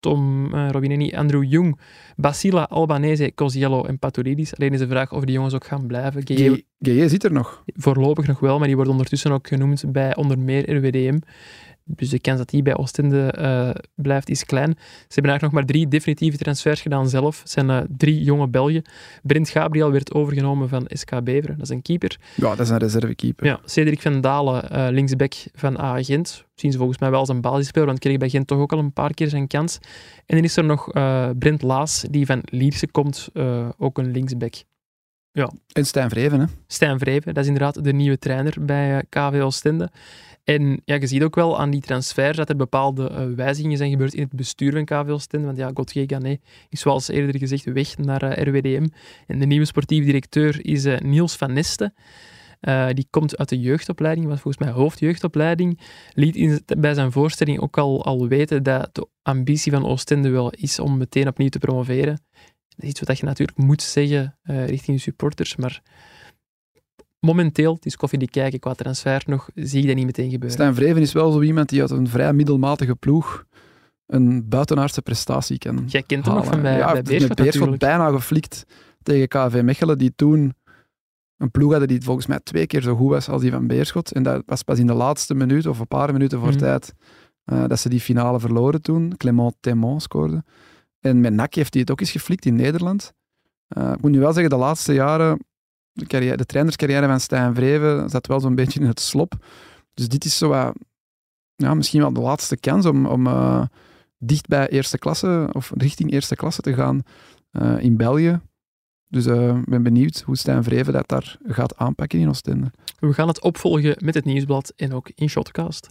Tom uh, Robineni, Andrew Jung, Basila, Albanese, Cosiello en Patoulidis. Alleen is de vraag of die jongens ook gaan blijven. Gueye zit er nog. Voorlopig nog wel, maar die wordt ondertussen ook genoemd bij onder meer RWDM. Dus de kans dat hij bij Oostende uh, blijft is klein. Ze hebben eigenlijk nog maar drie definitieve transfers gedaan zelf. Het zijn uh, drie jonge Belgen. Brent Gabriel werd overgenomen van SK Beveren. Dat is een keeper. Ja, dat is een reservekeeper. Ja, Cedric van Dalen, uh, linksback van A Gent. Zien ze volgens mij wel als een basisspeler, want kreeg bij Gent toch ook al een paar keer zijn kans. En dan is er nog Brent Laas, die van Lierse komt, ook een linksback. Ja. En Stijn Vreven, hè? Stijn Vreven, dat is inderdaad de nieuwe trainer bij KV Oostende. En ja, je ziet ook wel aan die transfers dat er bepaalde uh, wijzigingen zijn gebeurd in het bestuur van KV Oostende. Want ja, Gauthier Ganet is zoals eerder gezegd weg naar eh, RWDM. En de nieuwe sportief directeur is uh, Niels van Neste. die komt uit de jeugdopleiding, was volgens mij hoofdjeugdopleiding. Liet bij zijn voorstelling ook al, al weten dat de ambitie van Oostende wel is om meteen opnieuw te promoveren. Dat is iets wat je natuurlijk moet zeggen richting de supporters, maar momenteel, het is koffie die kijken qua transfer nog, zie ik dat niet meteen gebeuren. Stijn Vreven is wel zo iemand die uit een vrij middelmatige ploeg een buitenaardse prestatie kan Jij kent hem nog van bij, ja, bij Beerschot, Beerschot bijna geflikt tegen KV Mechelen, die toen een ploeg hadden die volgens mij twee keer zo goed was als die van Beerschot. En dat was pas in de laatste minuut of een paar minuten voor mm. tijd uh, dat ze die finale verloren toen. Clément Témon scoorde. En met NAC heeft hij het ook eens geflikt in Nederland. Uh, ik moet nu wel zeggen, de laatste jaren de, carrière, de trainerscarrière van Stijn Vreven zat wel zo'n beetje in het slop. Dus dit is zo wat, ja, misschien wel de laatste kans om, om uh, dicht bij eerste klasse of richting eerste klasse te gaan uh, in België. Dus uh, ik ben benieuwd hoe Stijn Vreven dat daar gaat aanpakken in Oostende. We gaan het opvolgen met het nieuwsblad en ook in Shotcast.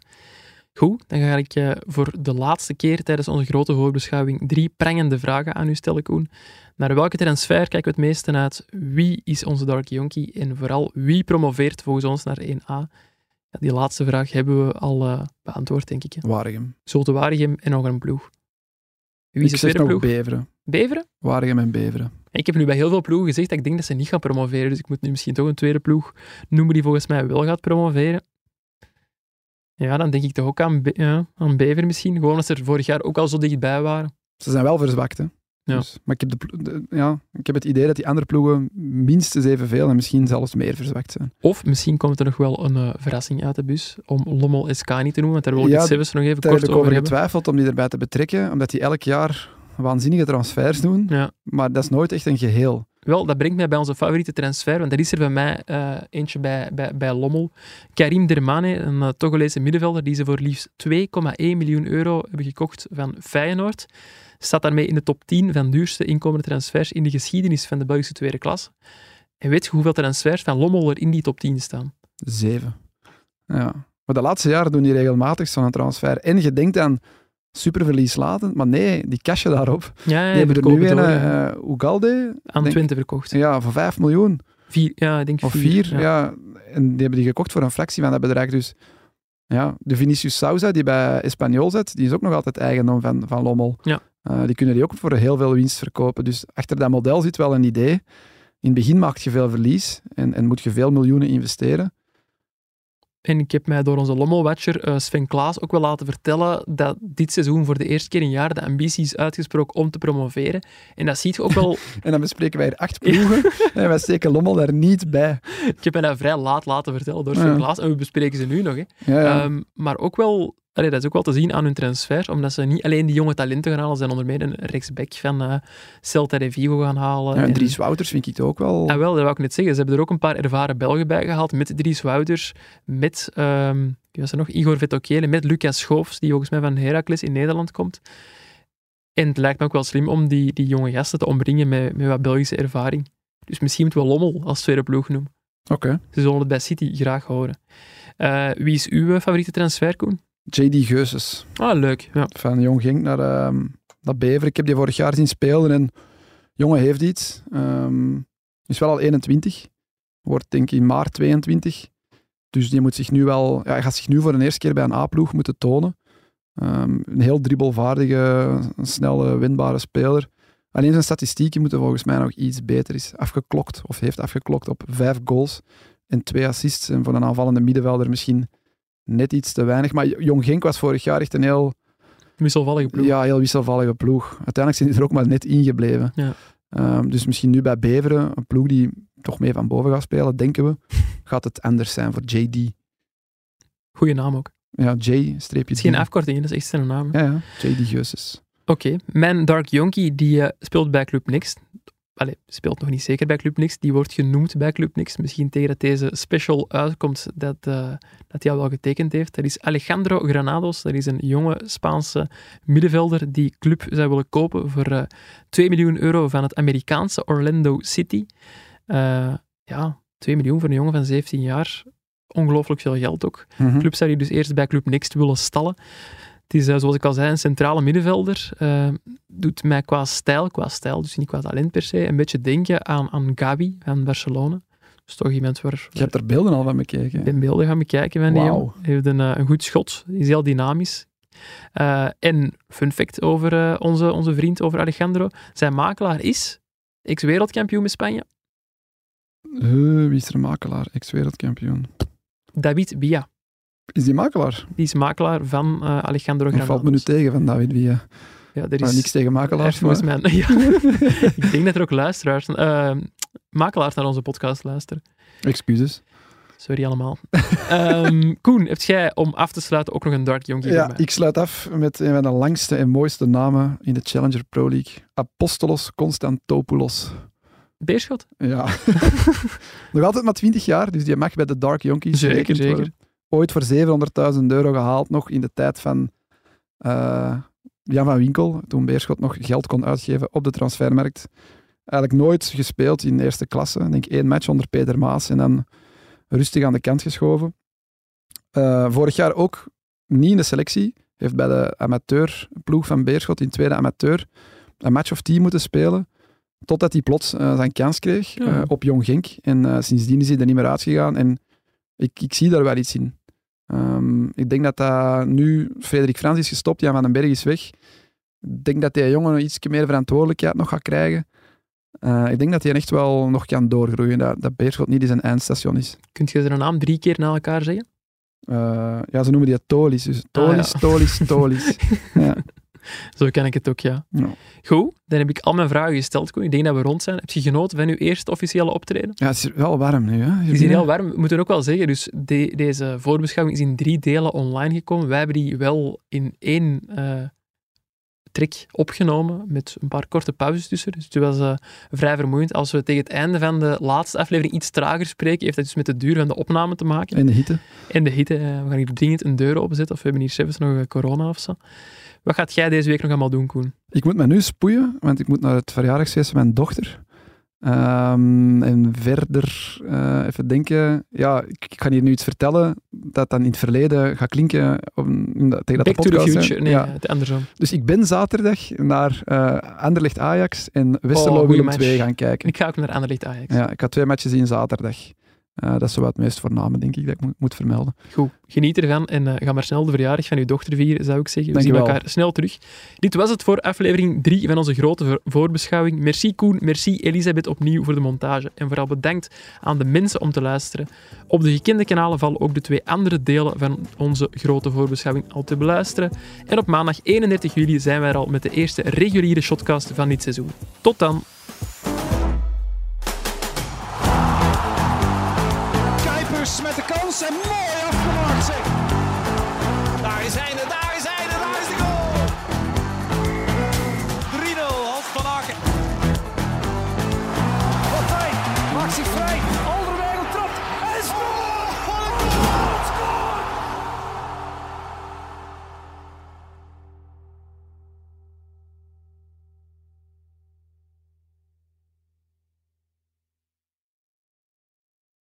Goed, dan ga ik uh, voor de laatste keer tijdens onze grote voorbeschouwing drie prangende vragen aan u stellen, Koen. Naar welke transfer kijken we het meeste uit? Wie is onze Dark Yonkie? En vooral, wie promoveert volgens ons naar 1A? Ja, die laatste vraag hebben we al uh, beantwoord, denk ik. Hè? Waregem. Zulte Waregem en nog een ploeg. Wie is ik de tweede ploeg? Beveren. Beveren? Waregem en Beveren. Ik heb nu bij heel veel ploegen gezegd dat ik denk dat ze niet gaan promoveren. Dus ik moet nu misschien toch een tweede ploeg noemen die volgens mij wel gaat promoveren. Ja, dan denk ik toch ook aan, Be ja, aan Bever misschien. Gewoon omdat ze er vorig jaar ook al zo dichtbij waren. Ze zijn wel verzwakt, hè. Ja. Dus, maar ik heb, de, ja, ik heb het idee dat die andere ploegen minstens evenveel en misschien zelfs meer verzwakt zijn. Of misschien komt er nog wel een uh, verrassing uit de bus om Lommel SK niet te noemen, want daar wil ik ja, het nog even kort over, over getwijfeld om die erbij te betrekken, omdat die elk jaar waanzinnige transfers doen, ja. maar dat is nooit echt een geheel. Wel, dat brengt mij bij onze favoriete transfer, want er is er bij mij uh, eentje bij, bij, bij Lommel. Karim Dermane, een uh, Togolese middenvelder, die ze voor liefst 2,1 miljoen euro hebben gekocht van Feyenoord. Staat daarmee in de top 10 van duurste inkomende transfers in de geschiedenis van de Belgische tweede klasse. En weet je hoeveel transfers van Lommel er in die top 10 staan? Zeven. Ja. Maar de laatste jaren doen die regelmatig zo'n transfer. En je denkt aan superverlies laten. Maar nee, die cashen daarop. Ja, ja, die hebben er nu een, uh, Ugalde. Aan denk, Twente verkocht. Ja, voor 5 miljoen. Vier, ja, ik denk of vier. vier ja. En die hebben die gekocht voor een fractie van dat bedrag. Dus ja, de Vinicius Souza, die bij Espanyol zit, die is ook nog altijd eigendom van, van Lommel. Ja. Uh, die kunnen die ook voor heel veel winst verkopen. Dus achter dat model zit wel een idee. In het begin maak je veel verlies en, en moet je veel miljoenen investeren. En ik heb mij door onze Lommelwatcher uh, Sven Klaas ook wel laten vertellen dat dit seizoen voor de eerste keer in jaar de ambitie is uitgesproken om te promoveren. En dat ziet je ook wel... en dan bespreken wij er acht ploegen en wij steken Lommel daar niet bij. Ik heb mij dat vrij laat laten vertellen door Sven Klaas en we bespreken ze nu nog. Hè. Ja. Um, maar ook wel Allee, dat is ook wel te zien aan hun transfer, omdat ze niet alleen die jonge talenten gaan halen, ze zijn onder meer een rechtsback van uh, Celta de Vigo gaan halen. Ja, en Dries Wouters vind ik het ook wel. Ah, wel, dat wou ik net zeggen. Ze hebben er ook een paar ervaren Belgen bij gehaald, met Dries Wouters, met um, was er nog, Igor Vetokele, met Lucas Schoofs, die volgens mij van Heracles in Nederland komt. En het lijkt me ook wel slim om die, die jonge gasten te omringen met, met wat Belgische ervaring. Dus misschien moeten we Lommel als tweede ploeg noemen. Oké. Ze zullen het bij City graag horen. Uh, wie is uw favoriete transfer, Koen? JD Geuses. Ah, leuk. Ja. Van Jong ging naar, uh, naar Bever. Ik heb die vorig jaar zien spelen en jongen heeft iets. Um, is wel al 21. Wordt denk ik in maart 22. Dus die moet zich nu wel, ja, hij gaat zich nu voor de eerste keer bij een A-ploeg moeten tonen. Um, een heel dribbelvaardige, snelle, winbare speler. Alleen zijn statistieken moeten volgens mij nog iets beter. Is afgeklokt, of heeft afgeklokt op vijf goals en twee assists. En voor een aanvallende middenvelder misschien net iets te weinig. Maar Jong Genk was vorig jaar echt een heel... Wisselvallige ploeg. Ja, heel wisselvallige ploeg. Uiteindelijk zijn die er ook maar net ingebleven. Ja. Um, dus misschien nu bij Beveren, een ploeg die toch mee van boven gaat spelen, denken we, gaat het anders zijn voor JD. Goeie naam ook. Ja, J streepje Het is geen afkorting, dat is echt zijn naam. Ja, ja. J. D. Geuses. Oké, mijn Dark Yonkie die eh, speelt bij Club Next. Allee, speelt nog niet zeker bij Club Next. Die wordt genoemd bij Club Next. Misschien tegen dat deze special uitkomt, dat, eh, dat hij al wel getekend heeft. Dat is Alejandro Granados. Dat is een jonge Spaanse middenvelder die club zou willen kopen voor eh 2 miljoen euro van het Amerikaanse Orlando City. Eh, ja, 2 miljoen voor een jongen van 17 jaar. Ongelooflijk veel geld ook. De club zou die dus eerst bij Club Next willen stallen. Het is, eh, zoals ik al zei, een centrale middenvelder. Eh, doet mij qua stijl, qua stijl, dus niet qua talent per se, een beetje denken aan, aan Gavi van Barcelona. Dus toch iemand waar Je hebt er beelden al van bekeken. ik ben beelden gaan bekijken van die heeft een, eh, een goed schot, is heel dynamisch. En fun fact over onze, onze vriend, over Alejandro. Zijn makelaar is ex-wereldkampioen met Spanje, wie is er makelaar? Ex-wereldkampioen. David Villa. Is die makelaar? Die is makelaar van eh, Alejandro Dat Granados. valt me nu tegen van David Villa. Ja, er is, niks tegen makelaars. maar- mij... Ja, ik denk dat er ook luisteraars, eh, makelaars naar onze podcast luisteren. Excuses. Sorry allemaal. Ehm, Koen, heb jij om af te sluiten ook nog een Dark Jonkie Ja, mij? ik sluit af met een van de langste en mooiste namen in de Challenger Pro League. Apostolos Constantopoulos. Beerschot? Ja. Nog altijd maar 20 jaar, dus die mag bij de Dark Yankees Zeker, zeker. worden. Ooit voor 700.000 euro gehaald, nog in de tijd van eh, Jan van Winkel, toen Beerschot nog geld kon uitgeven op de transfermarkt. Eigenlijk nooit gespeeld in de eerste klasse. Ik denk één match onder Peter Maas en dan rustig aan de kant geschoven. Eh, vorig jaar ook niet in de selectie. Heeft bij de amateurploeg van Beerschot in tweede amateur een match of tien moeten spelen. Totdat hij plots eh, zijn kans kreeg Ja. op Jong Genk. En sindsdien is hij er niet meer uitgegaan. En ik, ik zie daar wel iets in. Ehm, ik denk dat dat nu Frederik Frans is gestopt, Jan van den Berg is weg. Ik denk dat die jongen iets meer verantwoordelijkheid nog gaat krijgen. Eh, ik denk dat hij echt wel nog kan doorgroeien. Dat, dat Beerschot niet zijn eindstation is. Kunt je zijn naam drie keer na elkaar zeggen? Eh, ja, ze noemen die Tolis. Dus Tolis, ja. Tolis, Tolis. ja. Zo ken ik het ook, ja. Ja. Goed, dan heb ik al mijn vragen gesteld, Koen. Ik denk dat we rond zijn. Heb je genoten van uw eerste officiële optreden? ja, het is wel warm nu. Hè? Het is hier heel warm. We moeten ook wel zeggen, dus de- deze voorbeschouwing is in drie delen online gekomen. Wij hebben die wel in één eh trek opgenomen, met een paar korte pauzes tussen. Dus het was eh, vrij vermoeiend. Als we tegen het einde van de laatste aflevering iets trager spreken, heeft dat dus met de duur van de opname te maken. In de hitte. En de hitte. eh, we gaan hier dringend een deur openzetten, of we hebben hier zelfs nog corona of zo. Wat gaat jij deze week nog allemaal doen, Koen? Ik moet me nu spoeien, want ik moet naar het verjaardagsfeest van mijn dochter. Ehm, en verder, eh, even denken. Ja, ik, ik ga hier nu iets vertellen dat dan in het verleden gaat klinken in de- tegen dat Back de to the podcast, future. Nee, Ja. het andersom. Dus ik ben zaterdag naar eh Anderlecht Ajax en Westerlo goeie Willem match. 2 gaan kijken. Ik ga ook naar Anderlecht Ajax. Ja, ik ga twee matches zien zaterdag. Eh, dat is zo wat het meest voorname, denk ik, dat ik moet, vermelden. Goed, geniet ervan en eh, ga maar snel de verjaardag van uw dochter vieren, zou ik zeggen. We zien elkaar snel terug. Dit was het voor aflevering 3 van onze grote voor- voorbeschouwing. Merci Koen, merci Elisabeth opnieuw voor de montage. En vooral bedankt aan de mensen om te luisteren. Op de gekende kanalen vallen ook de twee andere delen van onze grote voorbeschouwing al te beluisteren. En op maandag 31 juli zijn wij er al met de eerste reguliere shotcast van dit seizoen. Tot dan! Joseph